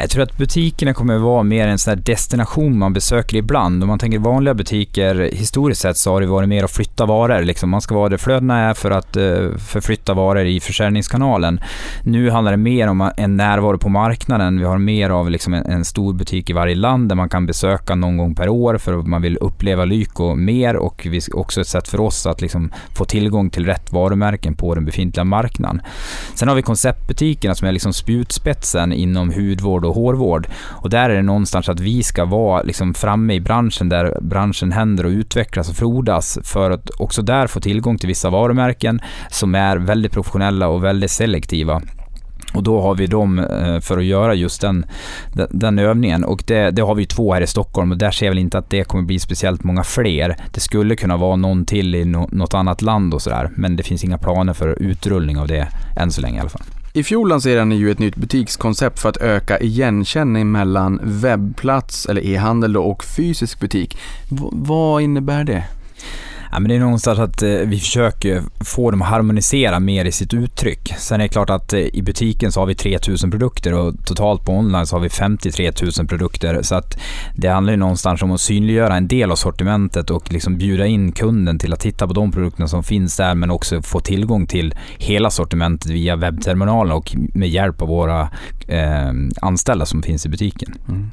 Jag tror att butikerna kommer att vara mer en sån destination man besöker ibland. Om man tänker vanliga butiker, historiskt sett så har det varit mer att flytta varor. Liksom man ska vara där flödena är för att eh, förflytta varor i försäljningskanalen. Nu handlar det mer om en närvaro på marknaden. Vi har mer av liksom en, en, stor butik i varje land där man kan besöka någon gång per år för att man vill uppleva Lyko mer och vi, också ett sätt för oss att liksom få tillgång till rätt varumärken på den befintliga marknaden. Sen har vi konceptbutikerna som är liksom spjutspetsen inom hudvård och hårvård. Och där är det någonstans att vi ska vara liksom framme i branschen där branschen händer och utvecklas och frodas för att också där få tillgång till vissa varumärken som är väldigt professionella och väldigt selektiva. Och då har vi dem eh, för att göra just den, den övningen. Och det, det, har vi två här i Stockholm och där ser jag väl inte att det kommer bli speciellt många fler. Det skulle kunna vara någon till i något annat land och sådär. Men det finns inga planer för utrullning av det än så länge i alla fall. I fjol lanserade ni ju ett nytt butikskoncept för att öka igenkänning mellan webbplats eller e-handel och fysisk butik. V vad innebär det? Ja, men det är någonstans att eh, vi försöker få dem att harmonisera mer i sitt uttryck. Sen är det klart att eh, i butiken så har vi 3000 produkter och totalt på online så har vi 53 000 produkter. Så att det handlar ju någonstans om att synliggöra en del av sortimentet och liksom bjuda in kunden till att titta på de produkterna som finns där men också få tillgång till hela sortimentet via webbterminalen och med hjälp av våra eh, anställda som finns i butiken. Mm.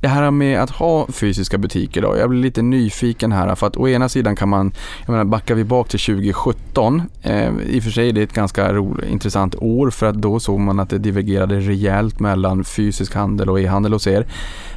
Det här med att ha fysiska butiker då, jag blir lite nyfiken här för att å ena sidan kan man, jag menar backar vi bak till 2017, eh, i och för sig det är ett ganska roligt, intressant år för att då såg man att det divergerade rejält mellan fysisk handel och e-handel hos er.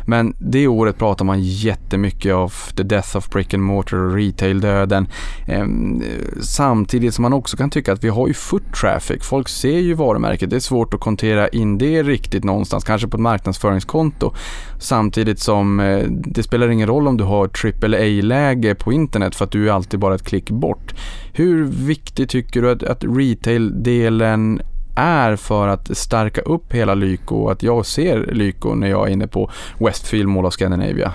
Men det året pratar man jättemycket om the death of brick and mortar och retail-döden. Ehm, samtidigt som man också kan tycka att vi har ju foot traffic. Folk ser ju varumärket. Det är svårt att kontera in det riktigt någonstans, kanske på ett marknadsföringskonto. Samtidigt som eh, det spelar ingen roll om du har AAA-läge på internet för att du är alltid bara ett klick bort. Hur viktig tycker du att, att retail-delen är för att stärka upp hela Lyko, att jag ser Lyko när jag är inne på Westfield Mall of Scandinavia?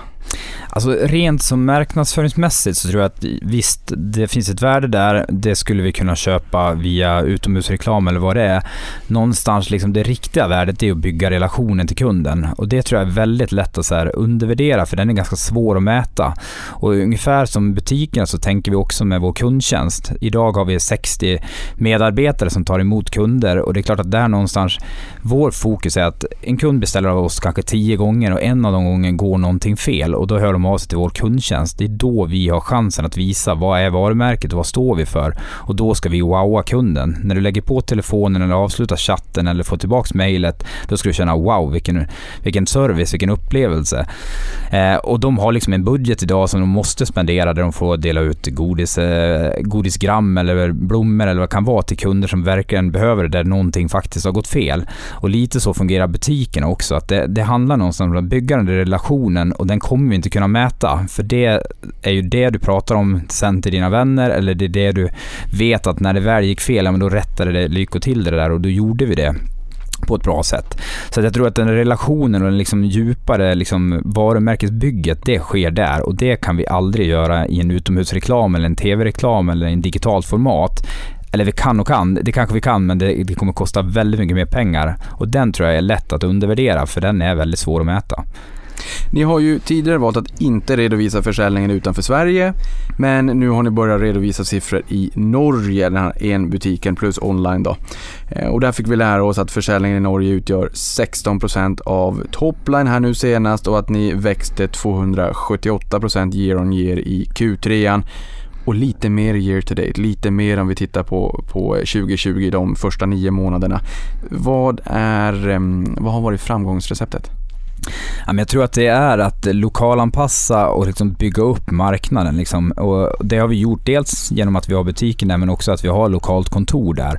Alltså rent som marknadsföringsmässigt så tror jag att visst, det finns ett värde där. Det skulle vi kunna köpa via utomhusreklam eller vad det är. Någonstans liksom det riktiga värdet är att bygga relationen till kunden och det tror jag är väldigt lätt att så här undervärdera för den är ganska svår att mäta. Och ungefär som butikerna så tänker vi också med vår kundtjänst. Idag har vi 60 medarbetare som tar emot kunder och det är klart att där någonstans vår fokus är att en kund beställer av oss kanske 10 gånger och en av de gångerna går någonting fel och då hör de av sig till vår kundtjänst. Det är då vi har chansen att visa vad är varumärket och vad står vi för. Och då ska vi wowa kunden. När du lägger på telefonen eller avslutar chatten eller får tillbaks mejlet, då ska du känna wow, vilken, vilken service, vilken upplevelse. Eh, och de har liksom en budget idag som de måste spendera där de får dela ut godis, eh, godisgram eller blommor eller vad det kan vara till kunder som verkligen behöver det, där någonting faktiskt har gått fel. Och lite så fungerar butikerna också, att det, det handlar någonstans om att bygga den relationen och den kommer kommer vi inte kunna mäta. För det är ju det du pratar om sen till dina vänner eller det är det du vet att när det väl gick fel, ja, men då rättade det Lyko till det där och då gjorde vi det på ett bra sätt. Så jag tror att den relationen och den liksom djupare liksom varumärkesbygget, det sker där och det kan vi aldrig göra i en utomhusreklam eller en tv-reklam eller i en digitalt format. Eller vi kan och kan, det kanske vi kan men det, det kommer kosta väldigt mycket mer pengar. Och den tror jag är lätt att undervärdera för den är väldigt svår att mäta. Ni har ju tidigare valt att inte redovisa försäljningen utanför Sverige, men nu har ni börjat redovisa siffror i Norge, den här en-butiken plus online då. Eh, och där fick vi lära oss att försäljningen i Norge utgör 16% av topline här nu senast och att ni växte 278% year on year i Q3 och lite mer year to date, lite mer om vi tittar på, på 2020, de första nio månaderna. Vad, är, ehm, vad har varit framgångsreceptet? Jag tror att det är att lokalanpassa och liksom bygga upp marknaden. Liksom. Och det har vi gjort dels genom att vi har butiken där men också att vi har lokalt kontor där.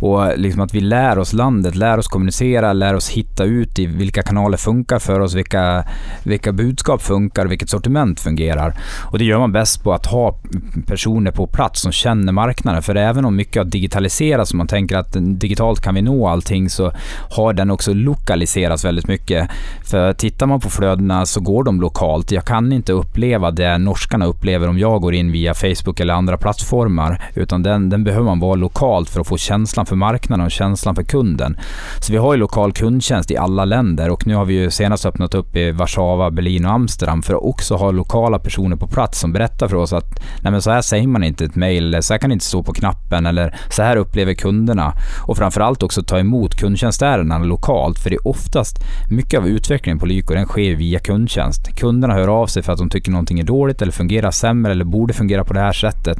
Och liksom att vi lär oss landet, lär oss kommunicera, lär oss hitta ut i vilka kanaler funkar för oss, vilka, vilka budskap funkar, vilket sortiment fungerar. Och det gör man bäst på att ha personer på plats som känner marknaden. För även om mycket har digitaliserats och man tänker att digitalt kan vi nå allting så har den också lokaliserats väldigt mycket. För tittar man på flödena så går de lokalt. Jag kan inte uppleva det norskarna upplever om jag går in via Facebook eller andra plattformar. Utan den, den behöver man vara lokalt för att få känslan för marknaden och känslan för kunden. Så vi har ju lokal kundtjänst i alla länder och nu har vi ju senast öppnat upp i Warszawa, Berlin och Amsterdam för att också ha lokala personer på plats som berättar för oss att nej men så här säger man inte ett mejl, så här kan det inte stå på knappen eller så här upplever kunderna. Och framförallt också ta emot kundtjänstärendena lokalt för det är oftast mycket av utvecklingen på Lyko den sker via kundtjänst. Kunderna hör av sig för att de tycker någonting är dåligt eller fungerar sämre eller borde fungera på det här sättet.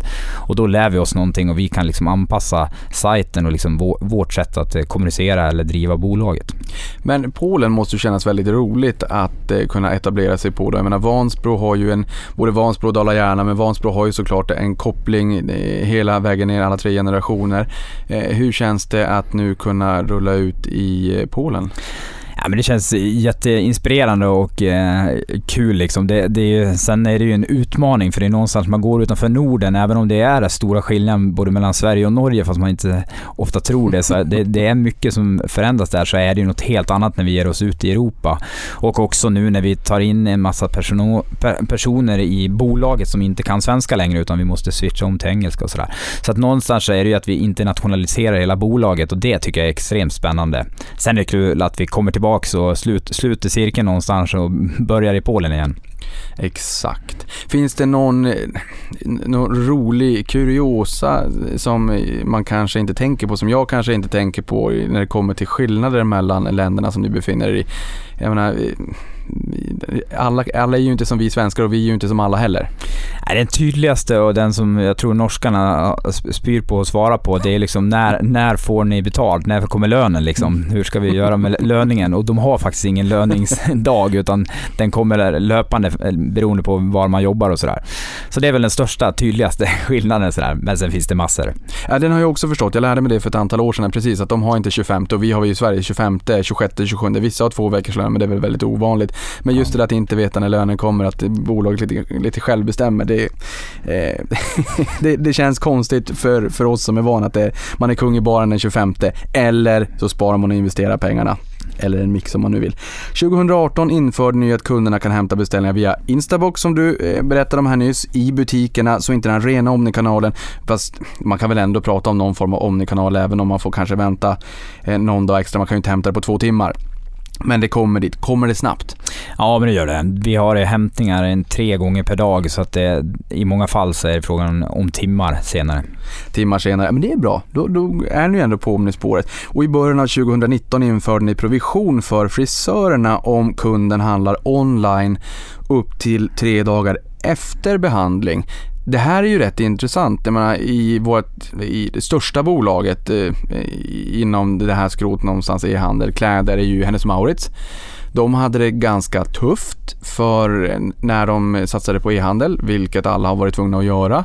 Och då lär vi oss någonting och vi kan liksom anpassa sajten och liksom vårt sätt att eh, kommunicera eller driva bolaget. Men Polen måste ju kännas väldigt roligt att eh, kunna etablera sig på. Då. Jag menar Vansbro har ju en, både Vansbro och Dala-Järna, men Vansbro har ju såklart en koppling eh, hela vägen ner alla tre generationer. Hur känns det att nu kunna rulla ut i Polen? Ja, men det känns jätteinspirerande och eh, kul. Liksom. Det, det är, sen är det ju en utmaning för det är någonstans man går utanför Norden, även om det är den stora skillnaden både mellan Sverige och Norge, fast man inte ofta tror det. Så det, det är mycket som förändras där, så är det ju något helt annat när vi ger oss ut i Europa. Och också nu när vi tar in en massa person, personer i bolaget som inte kan svenska längre, utan vi måste switcha om till engelska och sådär. Så att någonstans så är det ju att vi internationaliserar hela bolaget och det tycker jag är extremt spännande. Sen är det kul att vi kommer tillbaka och slut, sluter cirkeln någonstans och börjar i Polen igen. Exakt. Finns det någon, någon rolig kuriosa som man kanske inte tänker på, som jag kanske inte tänker på när det kommer till skillnader mellan länderna som du befinner dig i? Jag menar, alla, alla är ju inte som vi svenskar och vi är ju inte som alla heller. Den tydligaste och den som jag tror norskarna spyr på att svara på, det är liksom när, när får ni betalt? När kommer lönen liksom? Hur ska vi göra med löningen? Och de har faktiskt ingen löningsdag [LAUGHS] utan den kommer löpande beroende på var man jobbar och sådär. Så det är väl den största, tydligaste [LAUGHS] skillnaden sådär. Men sen finns det massor. Ja, den har jag också förstått. Jag lärde mig det för ett antal år sedan precis, att de har inte 25 och vi har ju i Sverige 25, 26, 27. Vissa har två veckors lön men det är väl väldigt ovanligt. Men just det där att inte veta när lönen kommer, att bolaget lite, lite själv bestämmer, det, eh, [LAUGHS] det, det, känns konstigt för, för oss som är vana att det, man är kung i baren den 25 eller så sparar man och investerar pengarna eller en mix om man nu vill. 2018 införde ni att kunderna kan hämta beställningar via Instabox som du eh, berättade om här nyss i butikerna, så inte den rena Omni-kanalen. Fast man kan väl ändå prata om någon form av Omni-kanal även om man får kanske vänta eh, någon dag extra. Man kan ju inte hämta det på två timmar. Men det kommer dit. Kommer det snabbt? Ja, men det gör det. Vi har hämtningar en tre gånger per dag så att det, i många fall så är det frågan om timmar senare. Timmar senare, men det är bra. Då, då är ni ändå på Omnispåret. Och i början av 2019 införde ni provision för frisörerna om kunden handlar online upp till tre dagar efter behandling. Det här är ju rätt intressant. Jag menar, i, vårt, i det största bolaget eh, inom det här skrot någonstans i handel, kläder, är ju Hennes Maurits. De hade det ganska tufft för när de satsade på e-handel, vilket alla har varit tvungna att göra.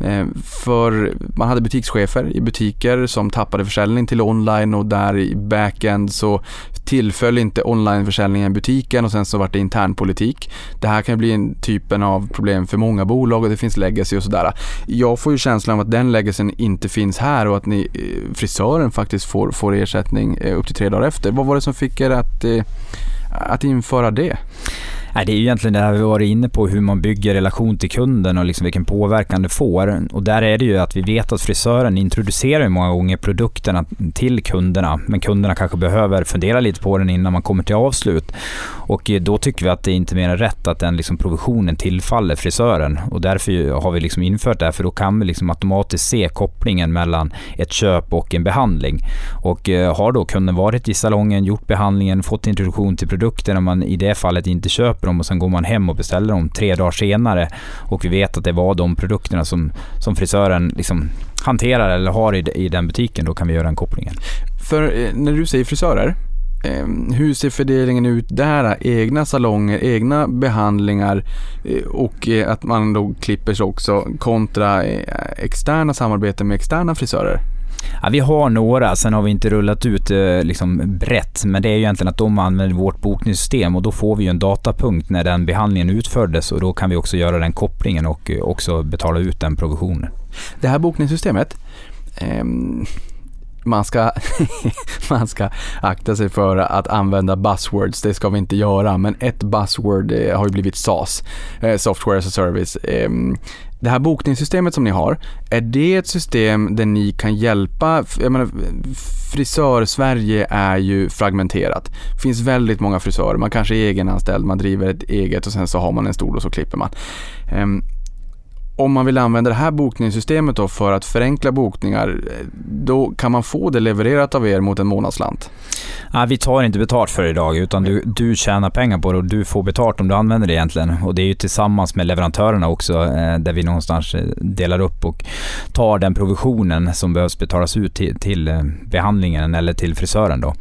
Eh, för man hade butikschefer i butiker som tappade försäljning till online och där i backend så tillföll inte onlineförsäljningen butiken och sen så vart det internpolitik. Det här kan bli en typen av problem för många bolag och det finns legacy och sådär. Jag får ju känslan av att den legacyn inte finns här och att ni, eh, frisören faktiskt får, får ersättning eh, upp till tre dagar efter. Vad var det som fick er att, att införa det? Nej, det är ju egentligen det här vi varit inne på, hur man bygger relation till kunden och liksom vilken påverkan det får. Och där är det ju att vi vet att frisören introducerar många gånger produkterna till kunderna, men kunderna kanske behöver fundera lite på den innan man kommer till avslut. Och eh, då tycker vi att det är inte mer än rätt att den liksom provisionen tillfaller frisören. Och därför har vi liksom infört det här, för då kan vi liksom automatiskt se kopplingen mellan ett köp och en behandling. Och eh, har då kunden varit i salongen, gjort behandlingen, fått introduktion till produkten och man i det fallet inte köper köper dem och sen går man hem och beställer dem tre dagar senare och vi vet att det var de produkterna som, som frisören liksom hanterar eller har i, i den butiken, då kan vi göra den kopplingen. För eh, när du säger frisörer, ehm, hur ser fördelningen ut där? Egna salonger, egna behandlingar eh, och eh, att man då klipper sig också kontra externa samarbeten med externa frisörer? Ja, vi har några, sen har vi inte rullat ut eh, liksom brett, men det är ju egentligen att de använder vårt bokningssystem och då får vi ju en datapunkt när den behandlingen utfördes och då kan vi också göra den kopplingen och eh, också betala ut den provisionen. Det här bokningssystemet, eh, man ska, [LAUGHS] man ska akta sig för att använda buzzwords, det ska vi inte göra, men ett buzzword eh, har ju blivit SAS, eh, Software as a Service. Ehm, det här bokningssystemet som ni har, är det ett system där ni kan hjälpa, jag menar, frisör-Sverige är ju fragmenterat. Det finns väldigt många frisörer, man kanske är egenanställd, man driver ett eget och sen så har man en stol och så klipper man. Ehm, om man vill använda det här bokningssystemet då för att förenkla bokningar, eh, då kan man få det levererat av er mot en månadsslant? Nej, vi tar inte betalt för det idag, utan du, du tjänar pengar på det och du får betalt om du använder det egentligen. Och det är ju tillsammans med leverantörerna också, eh, där vi någonstans eh, delar upp och tar den provisionen som behövs betalas ut till, till eh, behandlingen eller till frisören. Då.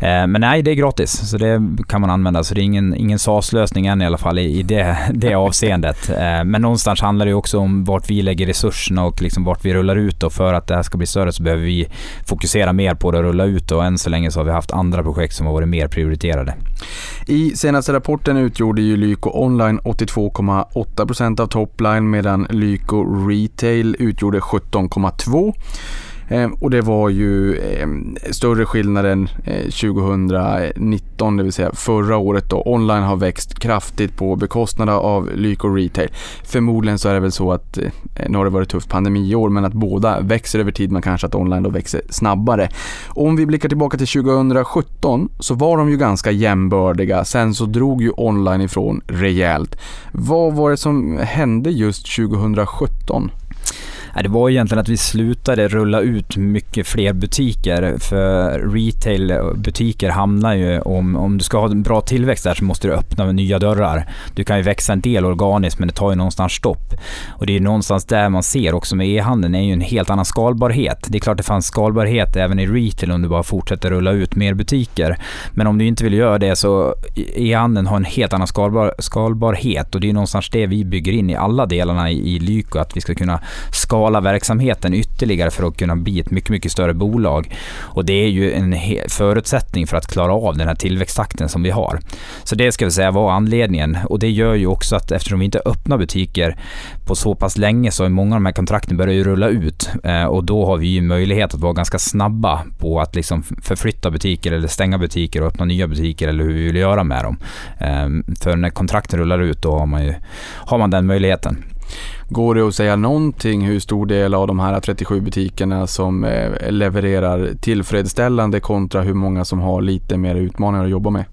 Men nej, det är gratis, så det kan man använda. Så det är ingen, ingen SAS-lösning än i alla fall i, i det, det avseendet. Men någonstans handlar det också om vart vi lägger resurserna och liksom vart vi rullar ut och för att det här ska bli större så behöver vi fokusera mer på det och rulla ut och än så länge så har vi haft andra projekt som har varit mer prioriterade. I senaste rapporten utgjorde ju Lyko Online 82,8% av topline medan Lyko Retail utgjorde 17,2%. Eh, och det var ju eh, större skillnad än eh, 2019, det vill säga förra året då. Online har växt kraftigt på bekostnad av Lyko Retail. Förmodligen så är det väl så att, eh, nu har det varit tufft pandemiår, men att båda växer över tid, men kanske att online då växer snabbare. Om vi blickar tillbaka till 2017 så var de ju ganska jämbördiga. Sen så drog ju online ifrån rejält. Vad var det som hände just 2017? Det var egentligen att vi slutade rulla ut mycket fler butiker. För retailbutiker hamnar ju, om, om du ska ha en bra tillväxt där så måste du öppna nya dörrar. Du kan ju växa en del organiskt men det tar ju någonstans stopp. Och det är någonstans där man ser också med e-handeln är ju en helt annan skalbarhet. Det är klart det fanns skalbarhet även i retail om du bara fortsätter rulla ut mer butiker. Men om du inte vill göra det så e-handeln har en helt annan skalbar, skalbarhet och det är någonstans det vi bygger in i alla delarna i, i Lyko att vi ska kunna skala skala verksamheten ytterligare för att kunna bli ett mycket, mycket större bolag. Och det är ju en förutsättning för att klara av den här tillväxttakten som vi har. Så det ska vi säga var anledningen och det gör ju också att eftersom vi inte öppnar butiker på så pass länge så är många av de här kontrakten börjar ju rulla ut eh, och då har vi ju möjlighet att vara ganska snabba på att liksom förflytta butiker eller stänga butiker och öppna nya butiker eller hur vi vill göra med dem. Ehm, för när kontrakten rullar ut då har man, ju, har man den möjligheten. Går det att säga någonting hur stor del av de här 37 butikerna som eh, levererar tillfredsställande kontra hur många som har lite mer utmaningar att jobba med?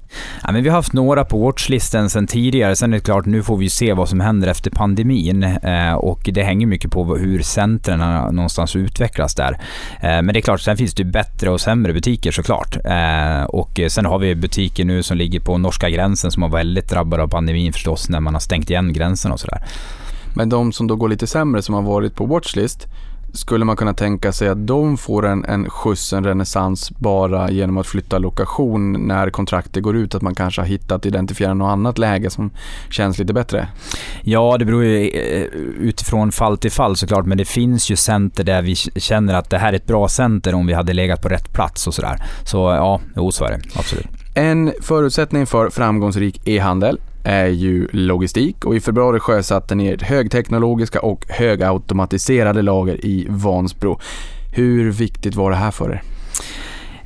Ja, men vi har haft några på watchlisten sedan tidigare. Sen är det klart, nu får vi se vad som händer efter pandemin eh, och det hänger mycket på hur centren någonstans utvecklas där. Eh, men det är klart, sen finns det bättre och sämre butiker såklart. Eh, och sen har vi butiker nu som ligger på norska gränsen som har väldigt drabbade av pandemin förstås när man har stängt igen gränserna och sådär. Men de som då går lite sämre som har varit på watchlist skulle man kunna tänka sig att de får en, en skjuts, en renässans bara genom att flytta lokation när kontraktet går ut? Att man kanske har hittat, identifierat något annat läge som känns lite bättre? Ja, det beror ju eh, utifrån fall till fall såklart, men det finns ju center där vi känner att det här är ett bra center om vi hade legat på rätt plats och sådär. Så ja, jo, så är det. Absolut. En förutsättning för framgångsrik e-handel är ju logistik och i februari sjösatte ni ert högteknologiska och högautomatiserade lager i Vansbro. Hur viktigt var det här för er?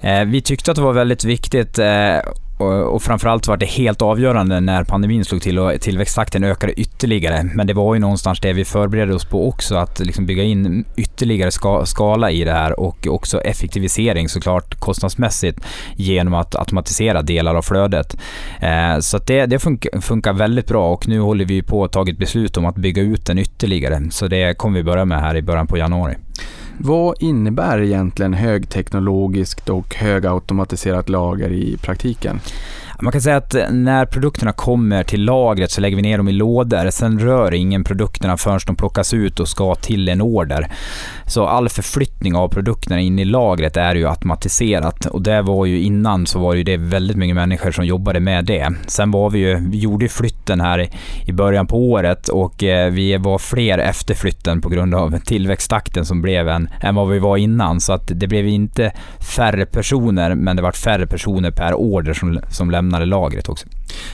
Eh, vi tyckte att det var väldigt viktigt eh, och framförallt var det helt avgörande när pandemin slog till och tillväxttakten ökade ytterligare. Men det var ju någonstans det vi förberedde oss på också, att liksom bygga in ytterligare ska, skala i det här och också effektivisering såklart kostnadsmässigt genom att automatisera delar av flödet. Eh, så det, det funkar, funkar, väldigt bra och nu håller vi på att ta ett beslut om att bygga ut den ytterligare. Så det kommer vi börja med här i början på januari. Vad innebär egentligen högteknologiskt och högautomatiserat lager i praktiken? Man kan säga att eh, när produkterna kommer till lagret så lägger vi ner dem i lådor. Sen rör ingen produkterna förrän de plockas ut och ska till en order. Så all förflyttning av produkterna in i lagret är ju automatiserat och det var ju innan så var det väldigt mycket människor som jobbade med det. Sen var vi ju, vi gjorde flytten här i början på året och eh, vi var fler efter flytten på grund av tillväxttakten som blev en, än vad vi var innan. Så att det blev inte färre personer men det var färre personer per order som, som lämnade lämnade lagret också.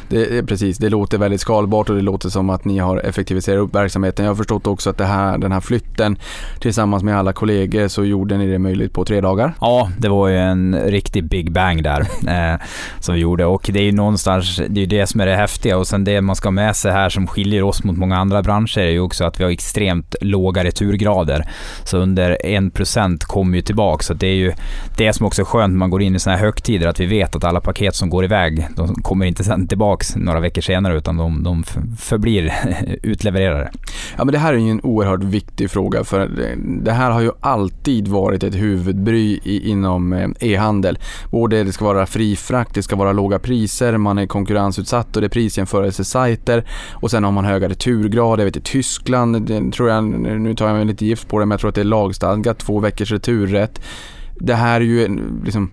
Det, precis, det låter väldigt skalbart och det låter som att ni har effektiviserat upp verksamheten. Jag har förstått också att det här, den här flytten tillsammans med alla kollegor så gjorde ni det möjligt på tre dagar. Ja, det var ju en riktig big bang där [LAUGHS] eh, som vi gjorde och det är ju någonstans, det är det som är det häftiga och sen det man ska ha med sig här som skiljer oss mot många andra branscher är ju också att vi har extremt låga returgrader. Så under 1% kommer ju tillbaka så det är ju det som också är skönt när man går in i sådana här högtider att vi vet att alla paket som går iväg de kommer inte sen tillbaks några veckor senare utan de, de förblir [LAUGHS] utlevererade. Ja men det här är ju en oerhört viktig fråga för det här har ju alltid varit ett huvudbry i, inom eh, e-handel. Både det ska vara fri frakt, det ska vara låga priser, man är konkurrensutsatt och det är prisjämförelsesajter och sen har man höga returgrader. Jag vet i Tyskland, det tror jag, nu tar jag mig lite gift på det, men jag tror att det är lagstadgat två veckors returrätt. Det här är ju liksom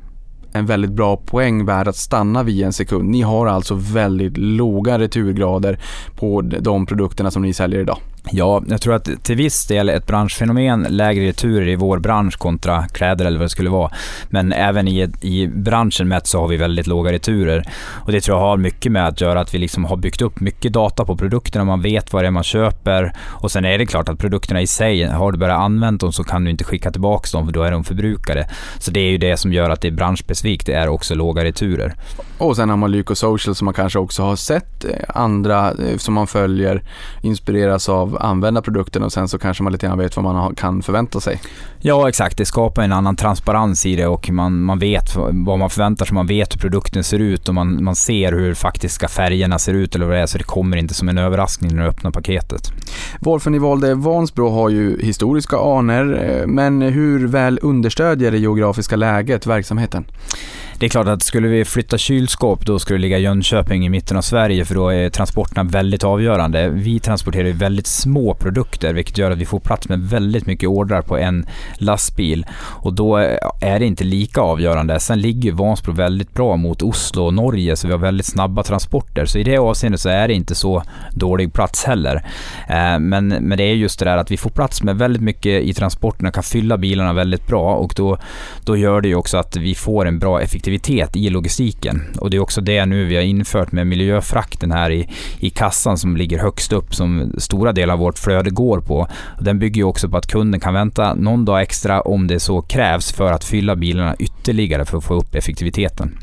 en väldigt bra poäng värd att stanna vid en sekund. Ni har alltså väldigt låga returgrader på de produkterna som ni säljer idag. Ja, jag tror att till viss del ett branschfenomen, lägre returer i vår bransch kontra kläder eller vad det skulle vara. Men även i, i branschen mätt så har vi väldigt låga returer. Och det tror jag har mycket med att göra att vi liksom har byggt upp mycket data på produkterna, man vet vad det är man köper. Och sen är det klart att produkterna i sig, har du börjat använda dem så kan du inte skicka tillbaka dem för då är de förbrukade. Så det är ju det som gör att det är branschspecifikt, det är också låga returer. Och sen har man Lyko Social som man kanske också har sett eh, andra eh, som man följer inspireras av använda produkten och sen så kanske man lite grann vet vad man kan förvänta sig. Ja, exakt. Det skapar en annan transparens i det och man, man vet vad man förväntar sig. Man vet hur produkten ser ut och man, man ser hur faktiska färgerna ser ut eller vad det är, så det kommer inte som en överraskning när du öppnar paketet. Varför ni valde Vansbro har ju historiska anor, eh, men hur väl understödjer det geografiska läget verksamheten? Det är klart att skulle vi flytta kylskåp då skulle det ligga i Jönköping i mitten av Sverige för då är transporterna väldigt avgörande. Vi transporterar väldigt små produkter vilket gör att vi får plats med väldigt mycket ordrar på en lastbil och då är det inte lika avgörande. Sen ligger Vansbro väldigt bra mot Oslo och Norge så vi har väldigt snabba transporter så i det avseendet så är det inte så dålig plats heller. Eh, men, men det är just det där att vi får plats med väldigt mycket i transporterna, kan fylla bilarna väldigt bra och då, då gör det ju också att vi får en bra effektivitet effektivitet i logistiken. Och det är också det nu vi har infört med miljöfrakten här i, i kassan som ligger högst upp som stora delar av vårt flöde går på. Den bygger ju också på att kunden kan vänta någon dag extra om det så krävs för att fylla bilarna ytterligare för att få upp effektiviteten.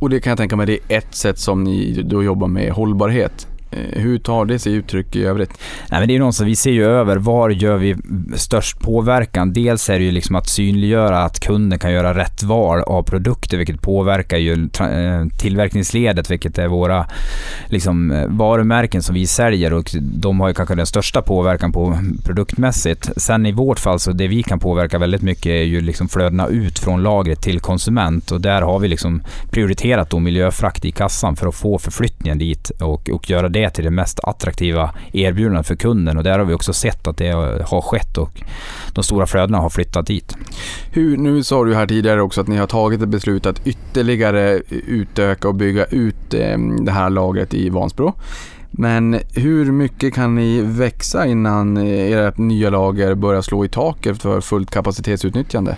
Och det kan jag tänka mig, det är ett sätt som ni då jobbar med hållbarhet. Eh, hur tar det sig uttryck i övrigt? Nej, men det är någonstans, vi ser ju över var gör vi störst påverkan. Dels är det ju liksom att synliggöra att kunden kan göra rätt val av produkter, vilket påverkar ju eh, tillverkningsledet, vilket är våra liksom, eh, varumärken som vi säljer och de har ju kanske den största påverkan på produktmässigt. Sen i vårt fall, så det vi kan påverka väldigt mycket är ju liksom flödena ut från lagret till konsument och där har vi liksom prioriterat då miljöfrakt i kassan för att få förflyttningen dit och, och göra det till det mest attraktiva erbjudandet för kunden och där har vi också sett att det har skett och de stora flödena har flyttat dit. Hur, nu sa du här tidigare också att ni har tagit ett beslut att ytterligare utöka och bygga ut eh, det här lagret i Vansbro. Men hur mycket kan ni växa innan ert nya lager börjar slå i taket för fullt kapacitetsutnyttjande?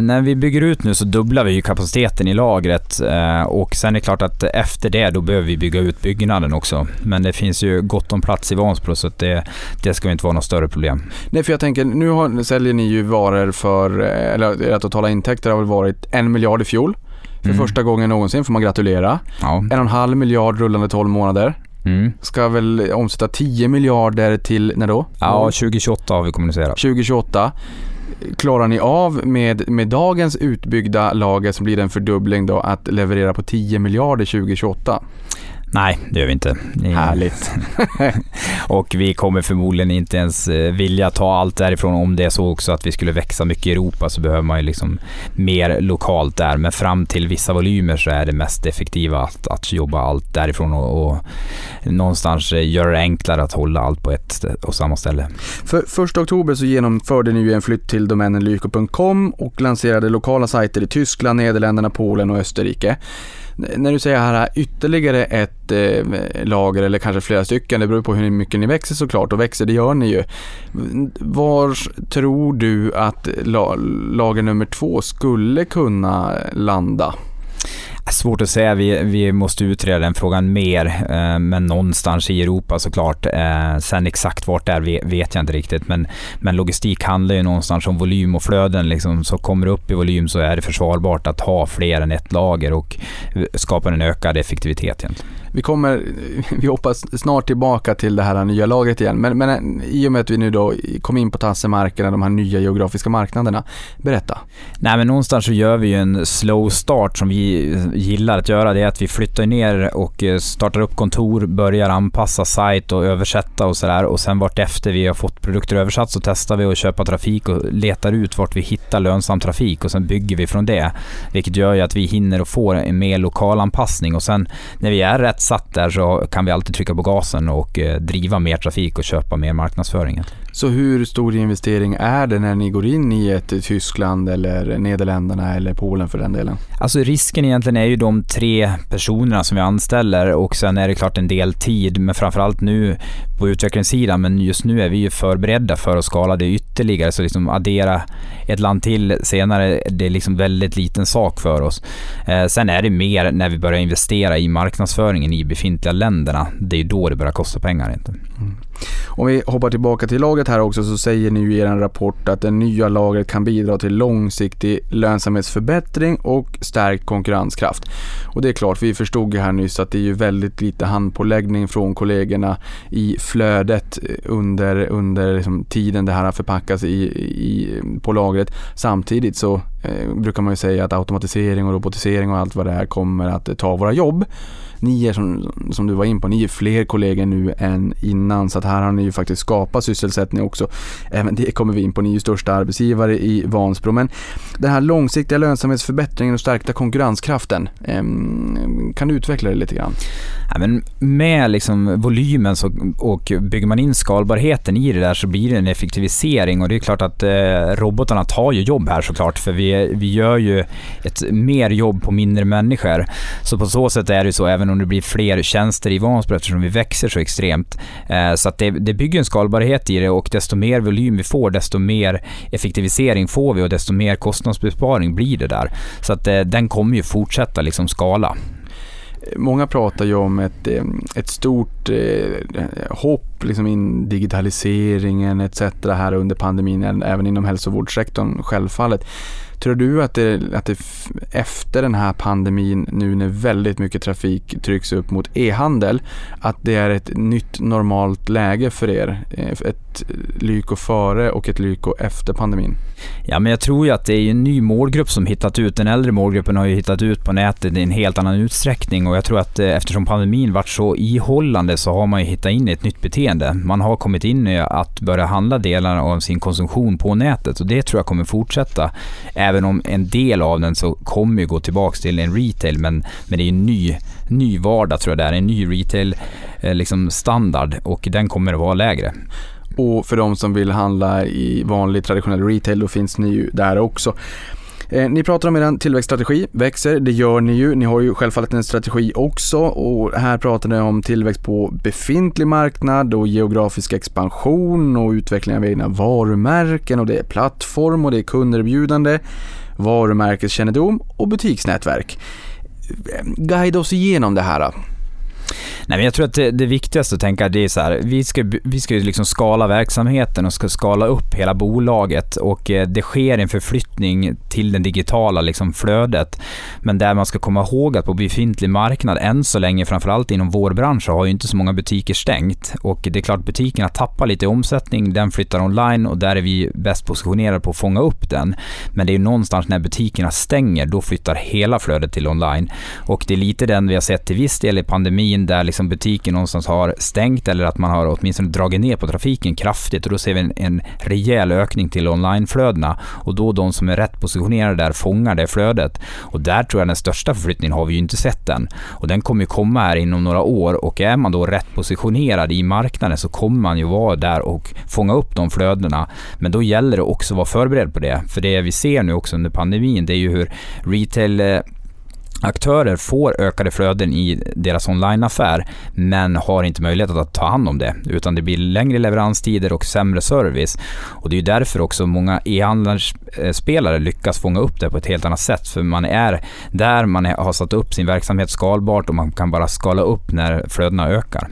När vi bygger ut nu så dubblar vi kapaciteten i lagret eh, och sen är det klart att efter det då behöver vi bygga ut byggnaden också. Men det finns ju gott om plats i Vansbro så det, det ska inte vara något större problem. Nej, för jag tänker nu har, säljer ni ju varor för, eh, eller era totala intäkter har väl varit en miljard i fjol. För mm. första gången någonsin får man gratulera. Ja. En och en halv miljard rullande 12 månader. Mm. Ska väl omsätta 10 miljarder till när då? Ja, 2028 har vi kommunicerat. 2028. Klarar ni av med, med dagens utbyggda lager som blir en fördubbling då att leverera på 10 miljarder 2028? Nej, det gör vi inte. Härligt. [LAUGHS] och vi kommer förmodligen inte ens eh, vilja ta allt därifrån. Om det är så också att vi skulle växa mycket i Europa så behöver man ju liksom mer lokalt där. Men fram till vissa volymer så är det mest effektiva att, att jobba allt därifrån och, och någonstans eh, göra det enklare att hålla allt på ett och samma ställe. För 1 oktober så genomförde ni ju en flytt till domänen lyko.com och lanserade lokala sajter i Tyskland, Nederländerna, Polen och Österrike. När du säger här ytterligare ett eh, lager eller kanske flera stycken, det beror på hur mycket ni växer såklart och växer det gör ni ju. Var tror du att la, lager nummer två skulle kunna landa? Svårt att säga. Vi, vi måste utreda den frågan mer, eh, men någonstans i Europa såklart. Eh, sen exakt vart det är vet jag inte riktigt, men, men logistik handlar ju någonstans om volym och flöden. Liksom, så kommer det upp i volym så är det försvarbart att ha fler än ett lager och eh, skapa en ökad effektivitet. Egentligen. Vi kommer, [LAUGHS] vi hoppas snart tillbaka till det här nya lagret igen, men, men eh, i och med att vi nu då kom in på tassemarkerna, de här nya geografiska marknaderna, berätta. Nej men någonstans så gör vi ju en slow start som vi gillar att göra. Det är att vi flyttar ner och eh, startar upp kontor, börjar anpassa sajt och översätta och sådär och sen vart efter vi har fått produkter översatt så testar vi att köpa trafik och letar ut vart vi hittar lönsam trafik och sen bygger vi från det. Vilket gör ju att vi hinner och får en mer lokal anpassning och sen när vi är rätt satt där så kan vi alltid trycka på gasen och eh, driva mer trafik och köpa mer marknadsföring. Så hur stor investering är det när ni går in i ett Tyskland eller Nederländerna eller Polen för den delen? Alltså risken egentligen är ju de tre personerna som vi anställer och sen är det klart en del tid, men framförallt nu på utvecklingssidan, men just nu är vi ju förberedda för att skala det ytterligare, så liksom addera ett land till senare, det är liksom väldigt liten sak för oss. Eh, sen är det mer när vi börjar investera i marknadsföringen i befintliga länderna, det är då det börjar kosta pengar. Inte? Mm. Om vi hoppar tillbaka till lagret här också så säger ni ju i er rapport att det nya lagret kan bidra till långsiktig lönsamhetsförbättring och stärkt konkurrenskraft. Och det är klart, vi förstod ju här nyss att det är ju väldigt lite handpåläggning från kollegorna i flödet eh, under, under liksom tiden det här förpackas i, i, på lagret. Samtidigt så eh, brukar man ju säga att automatisering och robotisering och allt vad det är kommer att ta våra jobb ni är som, som du var in på, ni är fler kollegor nu än innan så att här har ni ju faktiskt skapat sysselsättning också. Även det kommer vi in på, ni är ju största arbetsgivare i Vansbro. Men den här långsiktiga lönsamhetsförbättringen och stärkta konkurrenskraften, eh, kan du utveckla det lite grann? Ja, men med liksom volymen så, och bygger man in skalbarheten i det där så blir det en effektivisering och det är klart att eh, robotarna tar ju jobb här såklart för vi, vi gör ju ett mer jobb på mindre människor. Så på så sätt är det så även om det blir fler tjänster i Vansbro eftersom vi växer så extremt. Eh, så att det, det bygger en skalbarhet i det och desto mer volym vi får desto mer effektivisering får vi och desto mer kostnadsbesparing blir det där. Så att eh, den kommer ju fortsätta liksom skala. Många pratar ju om ett, eh, ett stort eh, hopp liksom in digitaliseringen etc. här under pandemin, även inom hälsovårdssektorn självfallet. Tror du att det, att det efter den här pandemin, nu när väldigt mycket trafik trycks upp mot e-handel, att det är ett nytt normalt läge för er? Eh, ett lyko före och ett lyko efter pandemin? Ja, men jag tror ju att det är en ny målgrupp som hittat ut. Den äldre målgruppen har ju hittat ut på nätet i en helt annan utsträckning och jag tror att eh, eftersom pandemin varit så ihållande så har man ju hittat in i ett nytt beteende. Man har kommit in i att börja handla delar av sin konsumtion på nätet och det tror jag kommer fortsätta även om en del av den så kommer ju gå tillbaka till en retail, men, men det är ju en ny, ny vardag tror jag det är, en ny retail eh, liksom standard och den kommer att vara lägre. Och för de som vill handla i vanlig traditionell retail, då finns ni ju där också. Eh, ni pratar om er tillväxtstrategi, växer, det gör ni ju. Ni har ju självfallet en strategi också och här pratar ni om tillväxt på befintlig marknad och geografisk expansion och utveckling av egna varumärken och det är plattform och det är kunderbjudande, varumärkeskännedom och butiksnätverk. Guida oss igenom det här. Nej, men jag tror att det, det viktigaste att tänka det är så här, vi ska, vi ska liksom skala verksamheten och ska skala upp hela bolaget och eh, det sker en förflyttning till det digitala liksom flödet. Men där man ska komma ihåg att på befintlig marknad, än så länge, framförallt inom vår bransch, så har ju inte så många butiker stängt. Och det är klart, butikerna tappar lite i omsättning, den flyttar online och där är vi bäst positionerade på att fånga upp den. Men det är någonstans när butikerna stänger, då flyttar hela flödet till online. Och det är lite den vi har sett till viss del i pandemin, där liksom butiken någonstans har stängt eller att man har åtminstone dragit ner på trafiken kraftigt och då ser vi en, en rejäl ökning till onlineflödena och då de som är rätt positionerade där fångar det flödet. Och där tror jag den största förflyttningen har vi ju inte sett än och den kommer ju komma här inom några år och är man då rätt positionerad i marknaden så kommer man ju vara där och fånga upp de flödena. Men då gäller det också att vara förberedd på det. För det vi ser nu också under pandemin, det är ju hur retail eh, aktörer får ökade flöden i deras onlineaffär men har inte möjlighet att ta hand om det utan det blir längre leveranstider och sämre service. Och det är därför också många e-handelsspelare lyckas fånga upp det på ett helt annat sätt för man är där man har satt upp sin verksamhet skalbart och man kan bara skala upp när flödena ökar.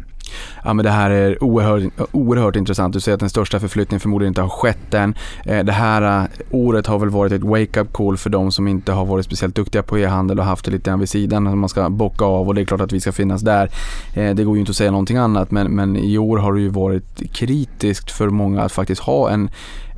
Ja, men det här är oerhört, oerhört intressant. Du säger att den största förflyttningen förmodligen inte har skett än. Eh, det här eh, året har väl varit ett wake-up call för de som inte har varit speciellt duktiga på e-handel och haft det lite grann vid sidan som man ska bocka av och det är klart att vi ska finnas där. Eh, det går ju inte att säga någonting annat men, men i år har det ju varit kritiskt för många att faktiskt ha en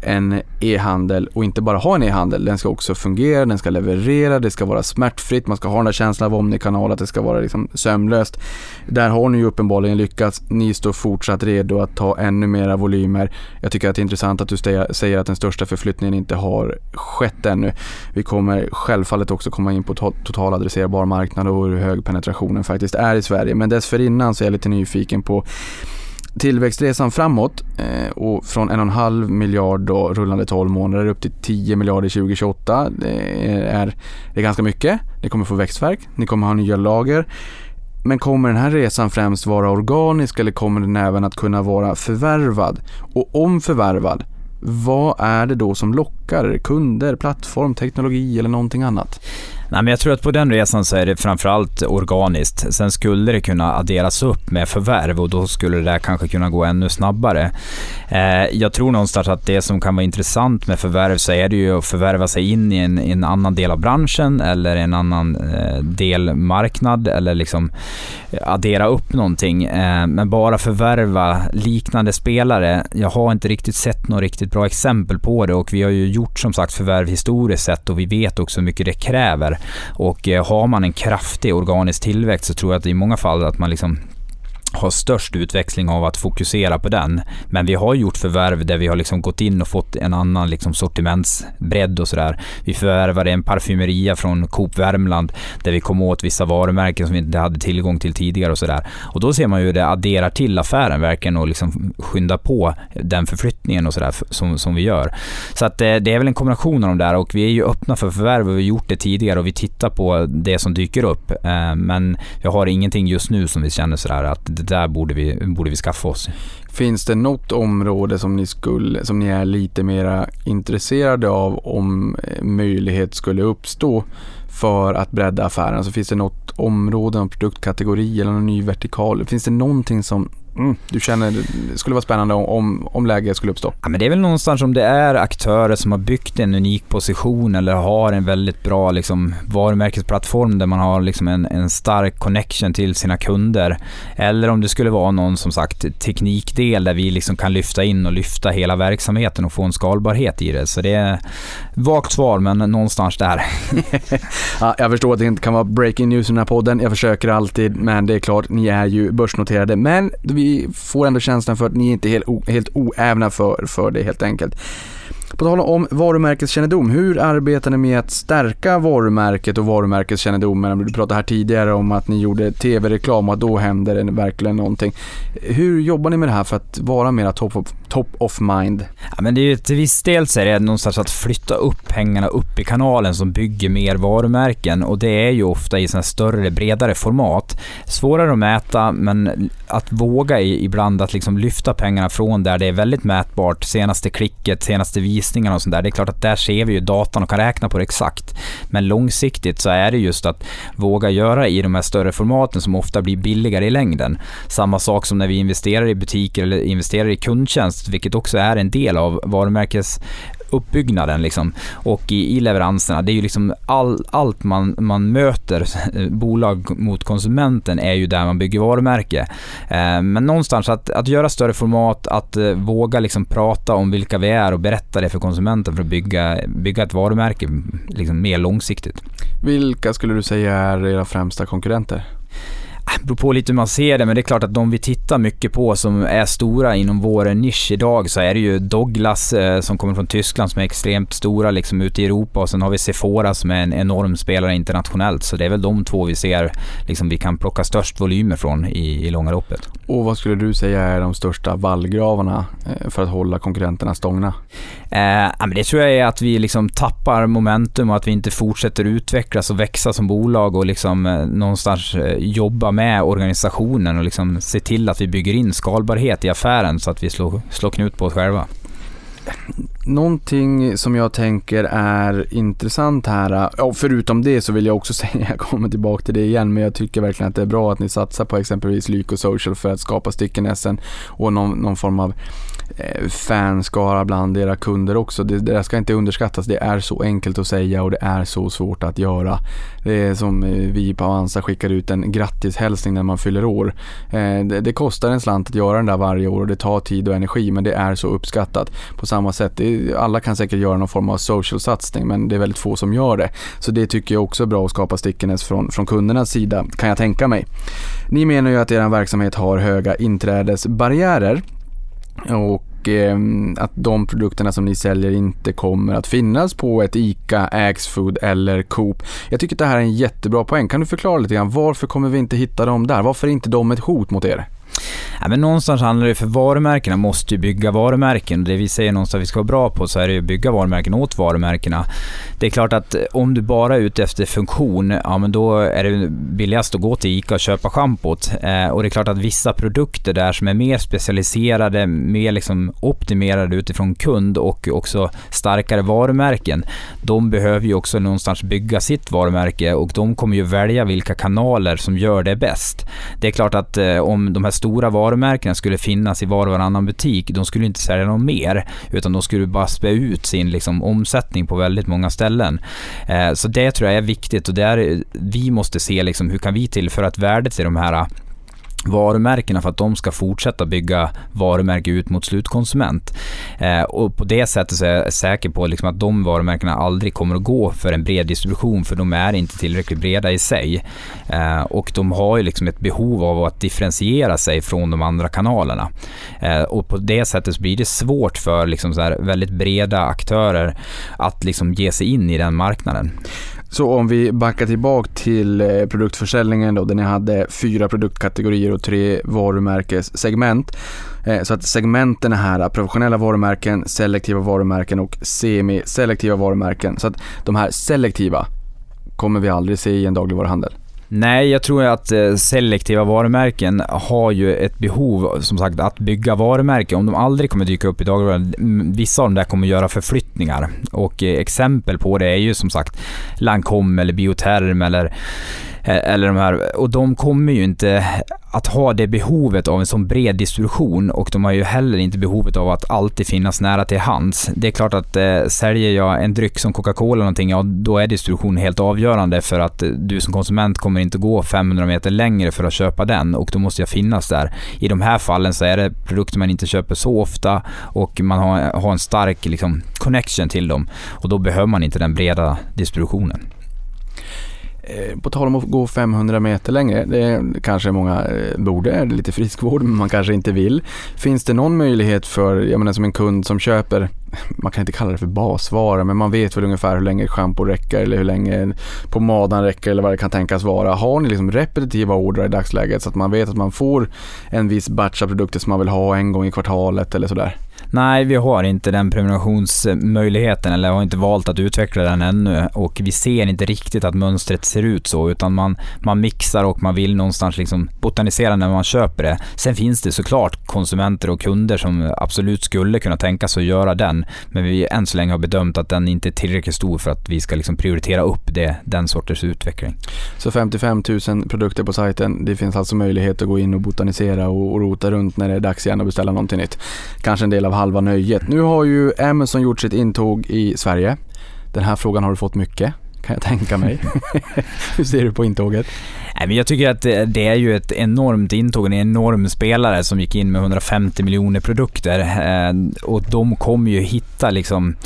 en e-handel och inte bara ha en e-handel. Den ska också fungera, den ska leverera, det ska vara smärtfritt, man ska ha den där känslan av omnikanal, att det ska vara liksom sömlöst. Där har ni ju uppenbarligen lyckats. Ni står fortsatt redo att ta ännu mera volymer. Jag tycker att det är intressant att du säger att den största förflyttningen inte har skett ännu. Vi kommer självfallet också komma in på total adresserbar marknad och hur hög penetrationen faktiskt är i Sverige. Men dessförinnan så är jag lite nyfiken på tillväxtresan framåt eh, och från 1,5 miljard då, rullande 12 månader upp till 10 miljarder 2028. Det är, det är ganska mycket. Ni kommer få växtverk, ni kommer ha nya lager. Men kommer den här resan främst vara organisk eller kommer den även att kunna vara förvärvad? Och om förvärvad, vad är det då som lockar? Kunder, plattform, teknologi eller någonting annat? Nej, men jag tror att på den resan så är det framförallt organiskt. Sen skulle det kunna adderas upp med förvärv och då skulle det där kanske kunna gå ännu snabbare. Eh, jag tror någonstans att det som kan vara intressant med förvärv så är det ju att förvärva sig in i en, i en annan del av branschen eller en annan eh, eller liksom eh, addera upp någonting. Eh, men bara förvärva liknande spelare. Jag har inte riktigt sett något riktigt bra exempel på det och vi har ju gjort som sagt förvärv historiskt sett och vi vet också hur mycket det kräver. Och eh, har man en kraftig organisk tillväxt så tror jag att i många fall att man liksom har störst utväxling av att fokusera på den. Men vi har gjort förvärv där vi har liksom gått in och fått en annan liksom sortimentsbredd och sådär. Vi förvärvade en parfymeria från Coop Värmland där vi kom åt vissa varumärken som vi inte hade tillgång till tidigare och sådär. Och då ser man ju hur det adderar till affären verkligen och liksom skyndar på den förflyttningen och sådär som, som vi gör. Så att det, det är väl en kombination av de där och vi är ju öppna för förvärv och vi har gjort det tidigare och vi tittar på det som dyker upp. Eh, men jag har ingenting just nu som vi känner sådär att det där borde vi, borde vi skaffa oss. Finns det något område som ni, skulle, som ni är lite mer intresserade av om eh, möjlighet skulle uppstå för att bredda affären? Så finns det något område, en produktkategori eller någon ny vertikal? Finns det någonting som mm, du känner det skulle vara spännande om, om läge skulle uppstå? Ja, men det är väl någonstans om det är aktörer som har byggt en unik position eller har en väldigt bra liksom, varumärkesplattform där man har liksom en, en stark connection till sina kunder. Eller om det skulle vara någon som sagt teknikdel där vi liksom kan lyfta in och lyfta hela verksamheten och få en skalbarhet i det. Så det är vagt svar men någonstans där. [LAUGHS] [LAUGHS] ja, jag förstår att det inte kan vara breaking news i den här podden. Jag försöker alltid men det är klart, ni är ju börsnoterade. Men vi får ändå känslan för att ni inte är helt, helt oävna för, för det helt enkelt. På tal om varumärkeskännedom, hur arbetar ni med att stärka varumärket och varumärkeskännedomen? Du pratade här tidigare om att ni gjorde tv-reklam och att då händer det verkligen någonting. Hur jobbar ni med det här för att vara mer top of, mind? Ja, men det är ju till viss del så är det någonstans att flytta upp pengarna upp i kanalen som bygger mer varumärken och det är ju ofta i sådana större, bredare format. Svårare att mäta, men att våga ibland att liksom lyfta pengarna från där det är väldigt mätbart, senaste klicket, senaste visningarna och sånt där. Det är klart att där ser vi ju datan och kan räkna på det exakt. Men långsiktigt så är det just att våga göra i de här större formaten som ofta blir billigare i längden. Samma sak som när vi investerar i butiker eller investerar i kundtjänst, vilket också är en del av varumärkes uppbyggnaden liksom, och i, i leveranserna. Det är ju liksom all, allt man, man möter eh, bolag mot konsumenten är ju där man bygger varumärke. Eh, men någonstans att, att göra större format, att eh, våga liksom prata om vilka vi är och berätta det för konsumenten för att bygga, bygga ett varumärke liksom mer långsiktigt. Vilka skulle du säga är era främsta konkurrenter? Det beror på lite hur man ser det, men det är klart att de vi tittar mycket på som är stora inom vår nisch idag så är det ju Douglas eh, som kommer från Tyskland som är extremt stora liksom ute i Europa och sen har vi Sephora som är en enorm spelare internationellt. Så det är väl de två vi ser liksom vi kan plocka störst volymer från i, i långa loppet. Och vad skulle du säga är de största vallgravarna eh, för att hålla konkurrenterna stångna? Eh, men det tror jag är att vi liksom tappar momentum och att vi inte fortsätter utvecklas och växa som bolag och liksom eh, någonstans eh, jobba med organisationen och liksom se till att vi bygger in skalbarhet i affären så att vi slår, slår knut på oss själva. Någonting som jag tänker är intressant här, och förutom det så vill jag också [LAUGHS] säga, jag kommer tillbaka till det igen, men jag tycker verkligen att det är bra att ni satsar på exempelvis Lyko Social för att skapa stickenessen och någon, någon form av Eh, fanskara bland era kunder också. Det, det ska inte underskattas. Det är så enkelt att säga och det är så svårt att göra. Det är som eh, vi på Avanza skickar ut en grattishälsning när man fyller år. Eh, det, det, kostar en slant att göra den där varje år och det tar tid och energi men det är så uppskattat. På samma sätt, det, alla kan säkert göra någon form av social satsning men det är väldigt få som gör det. Så det tycker jag också är bra att skapa stickiness från, från kundernas sida kan jag tänka mig. Ni menar ju att er verksamhet har höga inträdesbarriärer och eh, att de produkterna som ni säljer inte kommer att finnas på ett ICA, Axfood eller Coop. Jag tycker att det här är en jättebra poäng. Kan du förklara lite grann varför kommer vi inte hitta dem där? Varför är inte de ett hot mot er? Ja, men någonstans handlar det för varumärkena måste ju bygga varumärken. Det vi säger någonstans att vi ska vara bra på så är det ju att bygga varumärken åt varumärkena. Det är klart att om du bara är ute efter funktion, ja men då är det billigast att gå till ICA och köpa schampot. Eh, och det är klart att vissa produkter där som är mer specialiserade, mer liksom optimerade utifrån kund och också starkare varumärken, de behöver ju också någonstans bygga sitt varumärke och de kommer ju välja vilka kanaler som gör det bäst. Det är klart att eh, om de här stora varumärkena skulle finnas i var och varannan butik, de skulle inte sälja något mer, utan de skulle bara spä ut sin liksom, omsättning på väldigt många ställen. Eh, så det tror jag är viktigt och där vi måste se liksom, hur kan vi tillföra ett värde till de här varumärkena för att de ska fortsätta bygga varumärke ut mot slutkonsument. Eh, och på det sättet så är jag säker på liksom att de varumärkena aldrig kommer att gå för en bred distribution för de är inte tillräckligt breda i sig. Eh, och de har ju liksom ett behov av att differentiera sig från de andra kanalerna. Eh, och på det sättet så blir det svårt för liksom så väldigt breda aktörer att liksom ge sig in i den marknaden. Så om vi backar tillbaka till eh, produktförsäljningen då, där ni hade fyra produktkategorier och tre varumärkessegment. Eh, så att segmenten är här professionella varumärken, selektiva varumärken och semi-selektiva varumärken. Så att de här selektiva kommer vi aldrig se i en dagligvaruhandel. Nej, jag tror att eh, selektiva varumärken har ju ett behov, som sagt, att bygga varumärken. Om de aldrig kommer dyka upp i dagligvaruhandeln, vissa av dem där kommer göra förflyttningar. Och eh, exempel på det är ju som sagt Lancome eller Bioterm eller Eh, eller de här, och de kommer ju inte att ha det behovet av en sån bred distribution och de har ju heller inte behovet av att alltid finnas nära till hands. Det är klart att eh, säljer jag en dryck som Coca-Cola eller någonting, ja då är distribution helt avgörande för att eh, du som konsument kommer inte gå 500 meter längre för att köpa den och då måste jag finnas där. I de här fallen så är det produkter man inte köper så ofta och man har, har en stark liksom, connection till dem och då behöver man inte den breda distributionen. Eh, på tal om att gå 500 meter längre, det kanske många eh, borde, det är lite friskvård men man kanske inte vill. Finns det någon möjlighet för, jag menar som en kund som köper, man kan inte kalla det för basvara, men man vet väl ungefär hur länge schampo räcker eller hur länge pomadan räcker eller vad det kan tänkas vara. Har ni liksom repetitiva ordrar i dagsläget så att man vet att man får en viss batch av produkter som man vill ha en gång i kvartalet eller sådär? Nej, vi har inte den prenumerationsmöjligheten eller har inte valt att utveckla den ännu och vi ser inte riktigt att mönstret ser ut så utan man, man mixar och man vill någonstans liksom botanisera när man köper det. Sen finns det såklart konsumenter och kunder som absolut skulle kunna tänka sig att göra den men vi än så länge har bedömt att den inte är tillräckligt stor för att vi ska liksom prioritera upp det, den sorters utveckling. Så 55 000 produkter på sajten, det finns alltså möjlighet att gå in och botanisera och, och rota runt när det är dags igen att beställa någonting nytt. Kanske en del av halva nöjet. Nu har ju Amazon gjort sitt intåg i Sverige. Den här frågan har du fått mycket kan jag tänka mig. [LAUGHS] Hur ser du på intåget? Jag tycker att det är ju ett enormt intåg, en enorm spelare som gick in med 150 miljoner produkter eh, och de kommer ju hitta liksom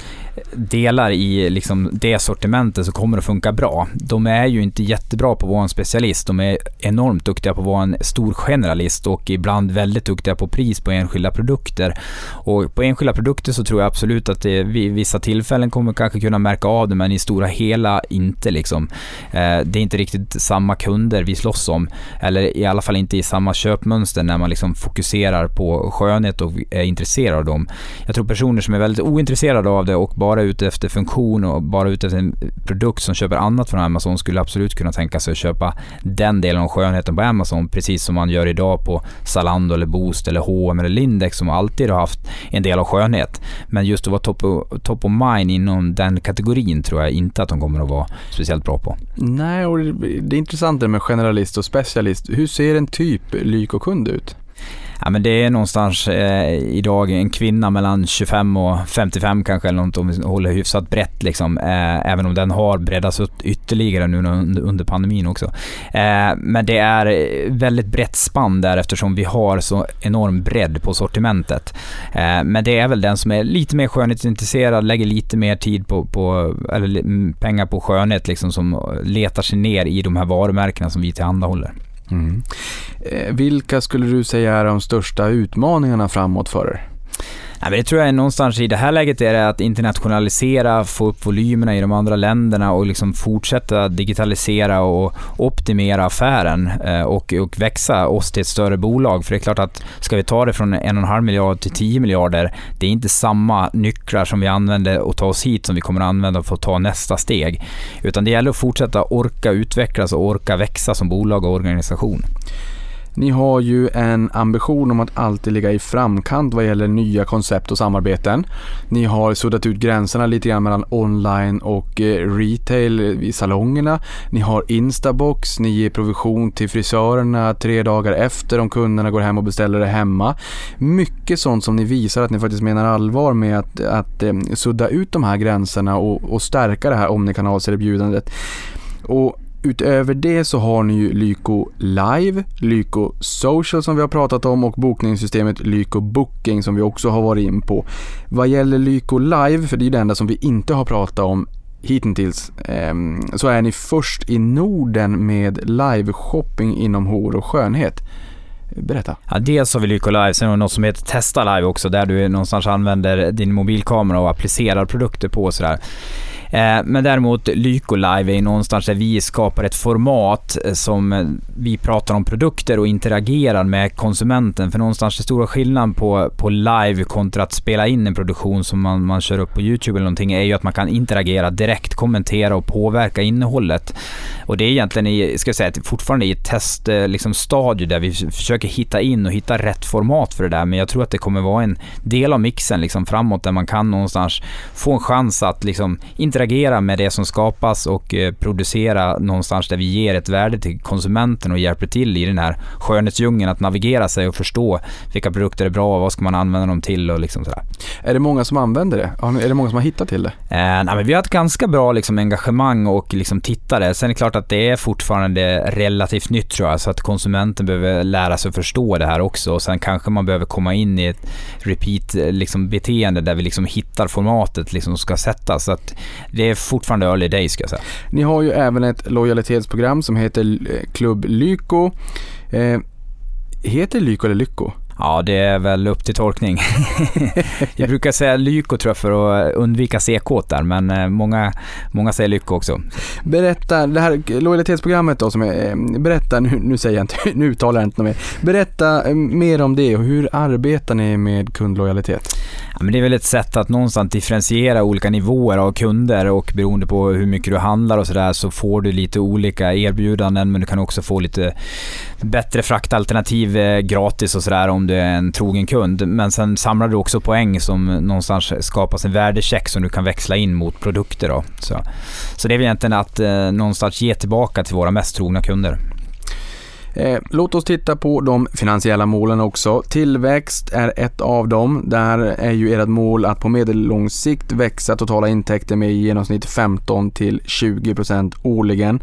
delar i liksom det sortimentet som kommer att funka bra. De är ju inte jättebra på att vara en specialist. De är enormt duktiga på att vara en stor generalist och ibland väldigt duktiga på pris på enskilda produkter. Och på enskilda produkter så tror jag absolut att det vid vissa tillfällen kommer kanske kunna märka av det, men i stora hela inte liksom. Eh, det är inte riktigt samma kunder vi slåss om, eller i alla fall inte i samma köpmönster när man liksom fokuserar på skönhet och är intresserad av dem. Jag tror personer som är väldigt ointresserade av det och bara ute efter funktion och bara ute efter en produkt som köper annat från Amazon skulle absolut kunna tänka sig att köpa den delen av skönheten på Amazon precis som man gör idag på Zalando eller Boost eller H&M eller Lindex som alltid har haft en del av skönhet. Men just att vara top of, top of mind inom den kategorin tror jag inte att de kommer att vara speciellt bra på. Nej, och det är intressant det med generalist och specialist. Hur ser en typ Lyko-kund ut? Ja, men det är någonstans eh, idag en kvinna mellan 25 och 55 kanske eller något om vi håller hyfsat brett liksom. Eh, även om den har breddats upp ytterligare nu under, under pandemin också. Eh, men det är väldigt brett spann där eftersom vi har så enorm bredd på sortimentet. Eh, men det är väl den som är lite mer skönhetsintresserad, lägger lite mer tid på, på eller pengar på skönhet liksom som letar sig ner i de här varumärkena som vi tillhandahåller. Mm. Eh, vilka skulle du säga är de största utmaningarna framåt för er? Nej, men det tror jag är någonstans i det här läget är det att internationalisera, få upp volymerna i de andra länderna och liksom fortsätta digitalisera och optimera affären eh, och, och växa oss till ett större bolag. För det är klart att ska vi ta det från en och en halv miljard till 10 miljarder, det är inte samma nycklar som vi använder och ta oss hit som vi kommer att använda för att ta nästa steg. Utan det gäller att fortsätta orka utvecklas och orka växa som bolag och organisation. Ni har ju en ambition om att alltid ligga i framkant vad gäller nya koncept och samarbeten. Ni har suddat ut gränserna lite grann mellan online och eh, retail i salongerna. Ni har Instabox, ni ger provision till frisörerna tre dagar efter om kunderna går hem och beställer det hemma. Mycket sånt som ni visar att ni faktiskt menar allvar med att, att eh, sudda ut de här gränserna och, och stärka det här omnikanalserbjudandet. Och Utöver det så har ni ju Lyko Live, Lyko Social som vi har pratat om och bokningssystemet Lyko Booking som vi också har varit in på. Vad gäller Lyko Live, för det är det enda som vi inte har pratat om hittills, ehm, så är ni först i Norden med live-shopping inom hår och skönhet. Berätta. Ja, dels har vi Lyko Live, sen har vi något som heter Testa Live också, där du någonstans använder din mobilkamera och applicerar produkter på och sådär. Eh, men däremot Lyko Live är någonstans där vi skapar ett format eh, som eh, vi pratar om produkter och interagerar med konsumenten. För någonstans den stora skillnaden på, på live kontra att spela in en produktion som man, man kör upp på YouTube eller någonting är ju att man kan interagera direkt, kommentera och påverka innehållet. Och det är egentligen i, ska jag säga, fortfarande i ett teststadie liksom, där vi försöker hitta in och hitta rätt format för det där. Men jag tror att det kommer vara en del av mixen liksom, framåt där man kan någonstans få en chans att liksom, interagera med det som skapas och eh, producera någonstans där vi ger ett värde till konsumenten och hjälper till i den här skönhetsdjungeln att navigera sig och förstå vilka produkter är bra och vad ska man använda dem till och liksom sådär. Är det många som använder det? Är det många som har hittat till det? Eh, nej, men vi har ett ganska bra liksom, engagemang och liksom, tittare. Sen är det klart att det är fortfarande relativt nytt tror jag, så att konsumenten behöver lära sig att förstå det här också. Och sen kanske man behöver komma in i ett repeat-beteende liksom, beteende där vi liksom hittar formatet liksom, som ska sättas. Så att det är fortfarande early days ska jag säga. Ni har ju även ett lojalitetsprogram som heter eh, Klubb Lyko. Eh, heter Lyko eller Lycko? Ja, det är väl upp till tolkning. [LAUGHS] jag brukar säga Lyko tror jag för att undvika CK där, men eh, många, många säger Lyko också. Berätta, det här lojalitetsprogrammet då som är, eh, berätta, nu, nu säger jag inte, [LAUGHS] nu uttalar jag inte mer. Berätta eh, mer om det och hur arbetar ni med kundlojalitet? Ja, men det är väl ett sätt att någonstans differentiera olika nivåer av kunder och beroende på hur mycket du handlar och sådär så får du lite olika erbjudanden men du kan också få lite bättre fraktalternativ gratis och sådär om du är en trogen kund. Men sen samlar du också poäng som någonstans skapas en värdecheck som du kan växla in mot produkter. Då. Så, så det är väl egentligen att eh, någonstans ge tillbaka till våra mest trogna kunder. Eh, låt oss titta på de finansiella målen också. Tillväxt är ett av dem. Där är ju ert mål att på medellång sikt växa totala intäkter med i genomsnitt 15 till 20% årligen.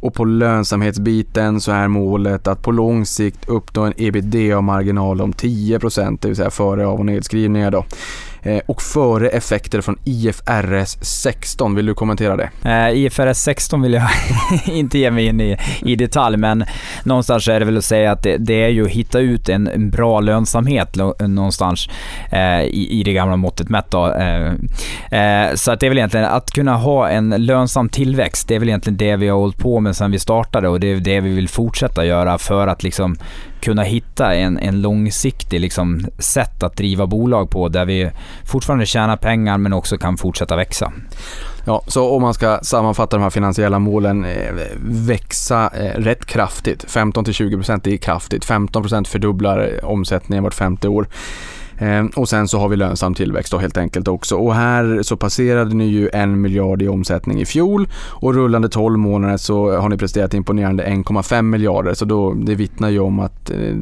Och på lönsamhetsbiten så är målet att på lång sikt uppnå en ebitda-marginal om 10% det vill säga före av och nedskrivningar då. Eh, och före effekter från IFRS 16. Vill du kommentera det? Eh, IFRS 16 vill jag [LAUGHS] inte ge mig in i, i detalj, men någonstans är det väl att säga att det, det är ju att hitta ut en, en bra lönsamhet någonstans eh, i, i det gamla måttet mätt. Då. Eh, eh, så att det är väl egentligen att kunna ha en lönsam tillväxt. Det är väl egentligen det vi har hållit på med sedan vi startade och det är det vi vill fortsätta göra för att liksom kunna hitta en, en långsiktig liksom, sätt att driva bolag på där vi fortfarande tjänar pengar men också kan fortsätta växa. Ja, så om man ska sammanfatta de här finansiella målen, eh, växa eh, rätt kraftigt. 15 20% är kraftigt. 15% fördubblar omsättningen vart femte år. Ehm, och sen så har vi lönsam tillväxt då helt enkelt också. Och här så passerade ni ju en miljard i omsättning i fjol och rullande 12 månader så har ni presterat imponerande 1,5 miljarder. Så då, det vittnar ju om att eh,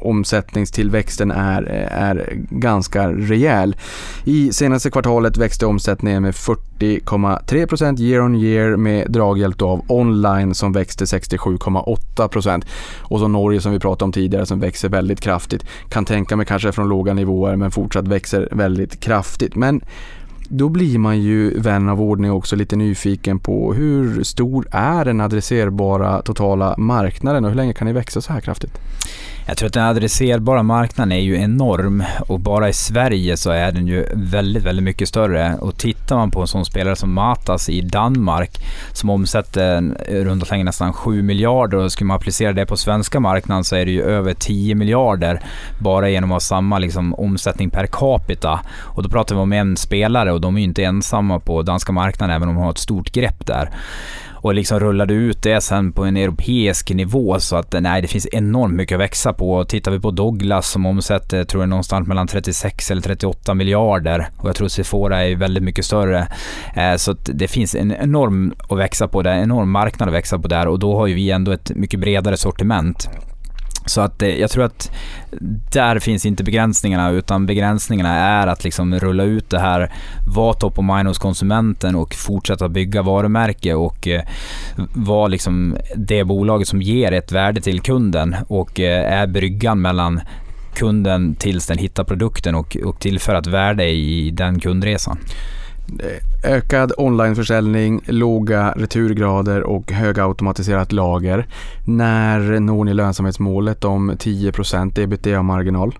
omsättningstillväxten är, är ganska rejäl. I senaste kvartalet växte omsättningen med 40,3% year on year med draghjälp av online som växte 67,8% och så Norge som vi pratade om tidigare som växer väldigt kraftigt. Kan tänka mig kanske från låga nivåer men fortsatt växer väldigt kraftigt. Men då blir man ju vän av ordning också lite nyfiken på hur stor är den adresserbara totala marknaden och hur länge kan ni växa så här kraftigt? Jag tror att den adresserbara marknaden är ju enorm och bara i Sverige så är den ju väldigt, väldigt mycket större. Och tittar man på en sån spelare som Matas i Danmark som omsätter runt slängar nästan 7 miljarder och skulle man applicera det på svenska marknaden så är det ju över 10 miljarder bara genom att ha samma liksom, omsättning per capita. Och då pratar vi om en spelare och de är ju inte ensamma på danska marknaden även om de har ett stort grepp där och liksom rullade ut det sen på en europeisk nivå så att nej, det finns enormt mycket att växa på. Tittar vi på Douglas som omsätter, tror jag, någonstans mellan 36 eller 38 miljarder och jag tror Sephora är väldigt mycket större. Eh, så att det finns en enorm att växa på där, en enorm marknad att växa på där och då har ju vi ändå ett mycket bredare sortiment. Så att eh, jag tror att där finns inte begränsningarna utan begränsningarna är att liksom rulla ut det här, vara top of mind hos konsumenten och fortsätta bygga varumärke och eh, vara liksom det bolaget som ger ett värde till kunden och eh, är bryggan mellan kunden tills den hittar produkten och, och tillför ett värde i den kundresan. Ökad onlineförsäljning, låga returgrader och högautomatiserat lager. När når ni lönsamhetsmålet om 10% ebitda-marginal?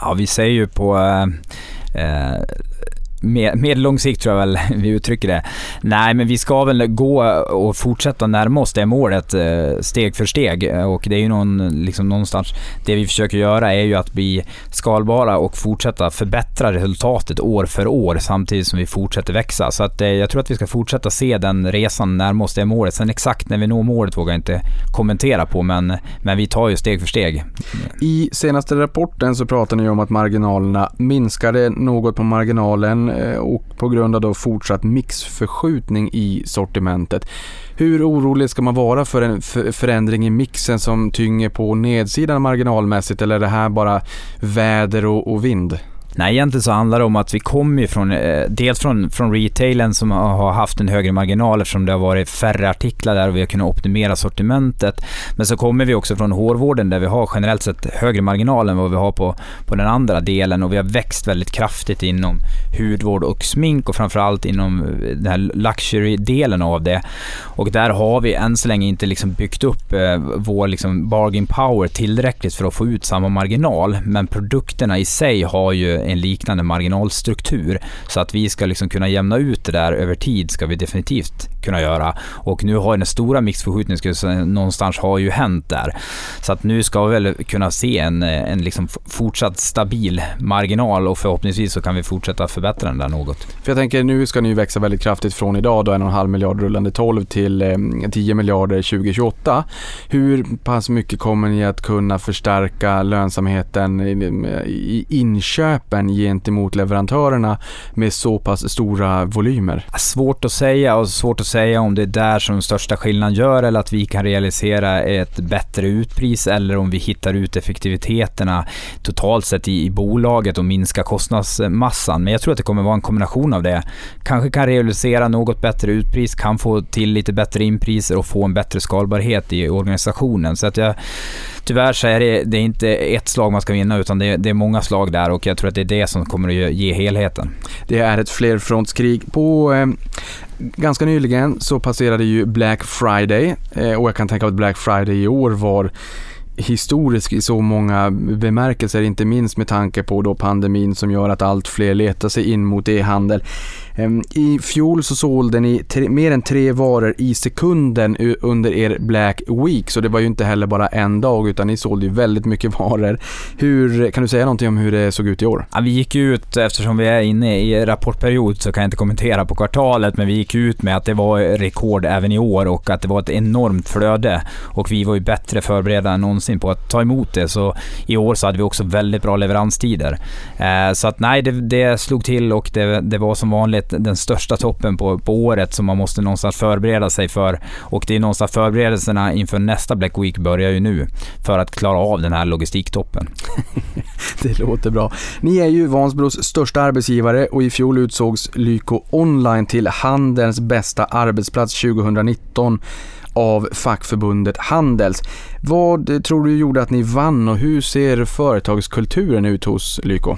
Ja, vi säger ju på eh, eh eh med, sikt tror jag väl [LAUGHS] vi uttrycker det. Nej, men vi ska väl gå och fortsätta närma oss det målet eh, steg för steg och det är ju någon, liksom någonstans, det vi försöker göra är ju att bli skalbara och fortsätta förbättra resultatet år för år samtidigt som vi fortsätter växa. Så att eh, jag tror att vi ska fortsätta se den resan närma oss det målet. Sen exakt när vi når målet vågar jag inte kommentera på, men, men vi tar ju steg för steg. I senaste rapporten så pratar ni om att marginalerna minskade något på marginalen Eh, och på grund av då fortsatt mixförskjutning i sortimentet. Hur orolig ska man vara för en förändring i mixen som tynger på nedsidan marginalmässigt eller är det här bara väder och, och vind? Nej, egentligen så handlar det om att vi kommer ju från, eh, dels från, från retailen som har haft en högre marginal eftersom det har varit färre artiklar där och vi har kunnat optimera sortimentet. Men så kommer vi också från hårvården där vi har generellt sett högre marginal än vad vi har på, på den andra delen och vi har växt väldigt kraftigt inom hudvård och smink och framförallt inom eh, den här luxury-delen av det. Och där har vi än så länge inte liksom byggt upp eh, vår liksom bargain power tillräckligt för att få ut samma marginal. Men produkterna i sig har ju en liknande marginalstruktur. Så att vi ska liksom kunna jämna ut det där över tid ska vi definitivt kunna göra. Och nu har den stora mixförskjutningen någonstans har ju hänt där. Så att nu ska vi väl kunna se en, eh, en liksom fortsatt stabil marginal och förhoppningsvis så kan vi fortsätta förbättra den där något. För jag tänker nu ska ni växa väldigt kraftigt från idag då 1,5 miljard rullande 12 till eh, 10 miljarder 2028. Hur pass mycket kommer ni att kunna förstärka lönsamheten eh, i, i inköpen gentemot leverantörerna med så pass stora volymer? Svårt att säga och svårt att säga om det är där som den största skillnaden gör eller att vi kan realisera ett bättre utpris eller om vi hittar ut effektiviteterna totalt sett i, i bolaget och minska kostnadsmassan. Men jag tror att det kommer vara en kombination av det. Kanske kan realisera något bättre utpris, kan få till lite bättre inpriser och få en bättre skalbarhet i organisationen. Så att jag tyvärr så är det, det är inte ett slag man ska vinna utan det, det, är många slag där och jag tror att det är det som kommer att ge helheten. Det är ett flerfrontskrig. På eh, ganska nyligen så passerade ju Black Friday eh, och jag kan tänka att Black Friday i år var historisk i så många bemärkelser, inte minst med tanke på då pandemin som gör att allt fler letar sig in mot e-handel. Ehm, I fjol så sålde ni tre, mer än tre varor i sekunden under er Black Week, så det var ju inte heller bara en dag utan ni sålde ju väldigt mycket [LAUGHS] varor. Hur, kan du säga någonting om hur det såg ut i år? Ja, vi gick ut, eftersom vi är inne i rapportperiod så kan jag inte kommentera på kvartalet, men vi gick ut med att det var rekord även i år och att det var ett enormt flöde och vi var ju bättre förberedda än någonsin på att ta emot det. Så i år så hade vi också väldigt bra leveranstider. Eh, så att nej, det, det slog till och det, det var som vanligt den största toppen på, på året som man måste någonstans förbereda sig för. Och det är någonstans förberedelserna inför nästa Black Week börjar ju nu för att klara av den här logistiktoppen. [LAUGHS] det låter bra. Ni är ju Vansbros största arbetsgivare och i fjol utsågs Lyko Online till handelns bästa arbetsplats 2019 av fackförbundet Handels. Vad tror du gjorde att ni vann och hur ser företagskulturen ut hos Lyko?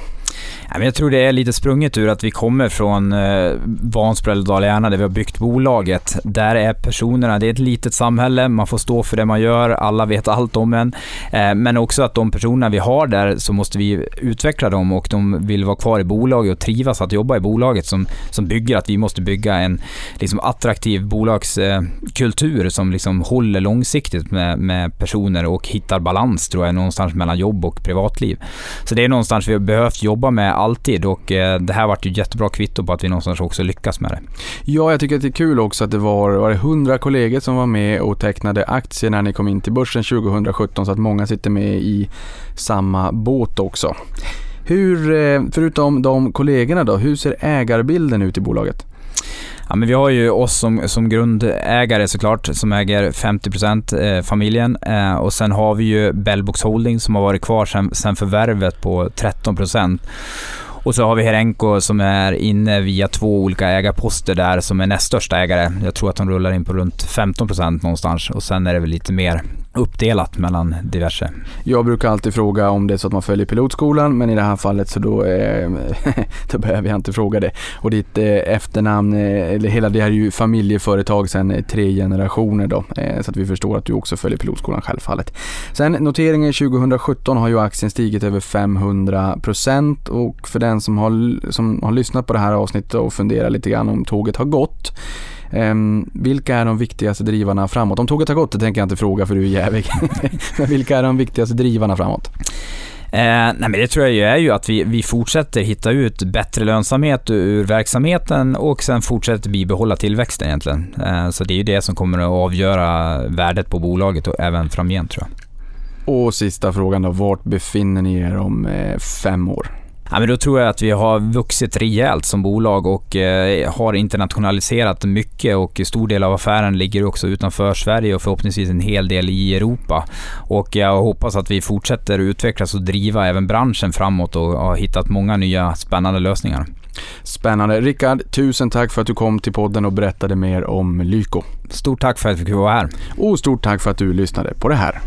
Jag tror det är lite sprunget ur att vi kommer från eh, Vansbro eller Dala-Järna där vi har byggt bolaget. Där är personerna, det är ett litet samhälle, man får stå för det man gör, alla vet allt om en. Eh, men också att de personerna vi har där så måste vi utveckla dem och de vill vara kvar i bolaget och trivas att jobba i bolaget som, som bygger att vi måste bygga en liksom, attraktiv bolagskultur eh, som liksom håller långsiktigt med, med personer och hittar balans tror jag någonstans mellan jobb och privatliv. Så det är någonstans vi har behövt jobba med alltid och eh, det här vart ju jättebra kvitto på att vi någonstans också lyckas med det. Ja, jag tycker att det är kul också att det var, var det 100 kollegor som var med och tecknade aktier när ni kom in till börsen 2017 så att många sitter med i samma båt också. Hur, eh, förutom de kollegorna då, hur ser ägarbilden ut i bolaget? Ja, men vi har ju oss som, som grundägare såklart, som äger 50% eh, familjen. Eh, och sen har vi ju Bellbox Holding som har varit kvar sen, sen förvärvet på 13%. Och så har vi Herenko som är inne via två olika ägarposter där som är näst största ägare. Jag tror att de rullar in på runt 15% någonstans och sen är det väl lite mer uppdelat mellan diverse. Jag brukar alltid fråga om det är så att man följer pilotskolan men i det här fallet så då, eh, [LAUGHS] då behöver jag inte fråga det. Och ditt eh, efternamn, eh, eller hela det här är ju familjeföretag sedan eh, tre generationer då eh, så att vi förstår att du också följer pilotskolan självfallet. Sen noteringen 2017 har ju aktien stigit över 500% och för den som har, som har lyssnat på det här avsnittet och funderar lite grann om tåget har gått vilka är de viktigaste drivarna framåt? Om tåget har gått, det tänker jag inte fråga för du är jävig. [LAUGHS] men vilka är de viktigaste drivarna framåt? Eh, nej men det tror jag ju är ju att vi, vi fortsätter hitta ut bättre lönsamhet ur verksamheten och sen fortsätter bibehålla tillväxten egentligen. Eh, så det är ju det som kommer att avgöra värdet på bolaget och även framgent tror jag. Och sista frågan då, vart befinner ni er om eh, fem år? Ja, men då tror jag att vi har vuxit rejält som bolag och eh, har internationaliserat mycket och stor del av affären ligger också utanför Sverige och förhoppningsvis en hel del i Europa. Och jag hoppas att vi fortsätter utvecklas och driva även branschen framåt och har hittat många nya spännande lösningar. Spännande. Rickard, tusen tack för att du kom till podden och berättade mer om Lyko. Stort tack för att vi fick vara här. Och stort tack för att du lyssnade på det här.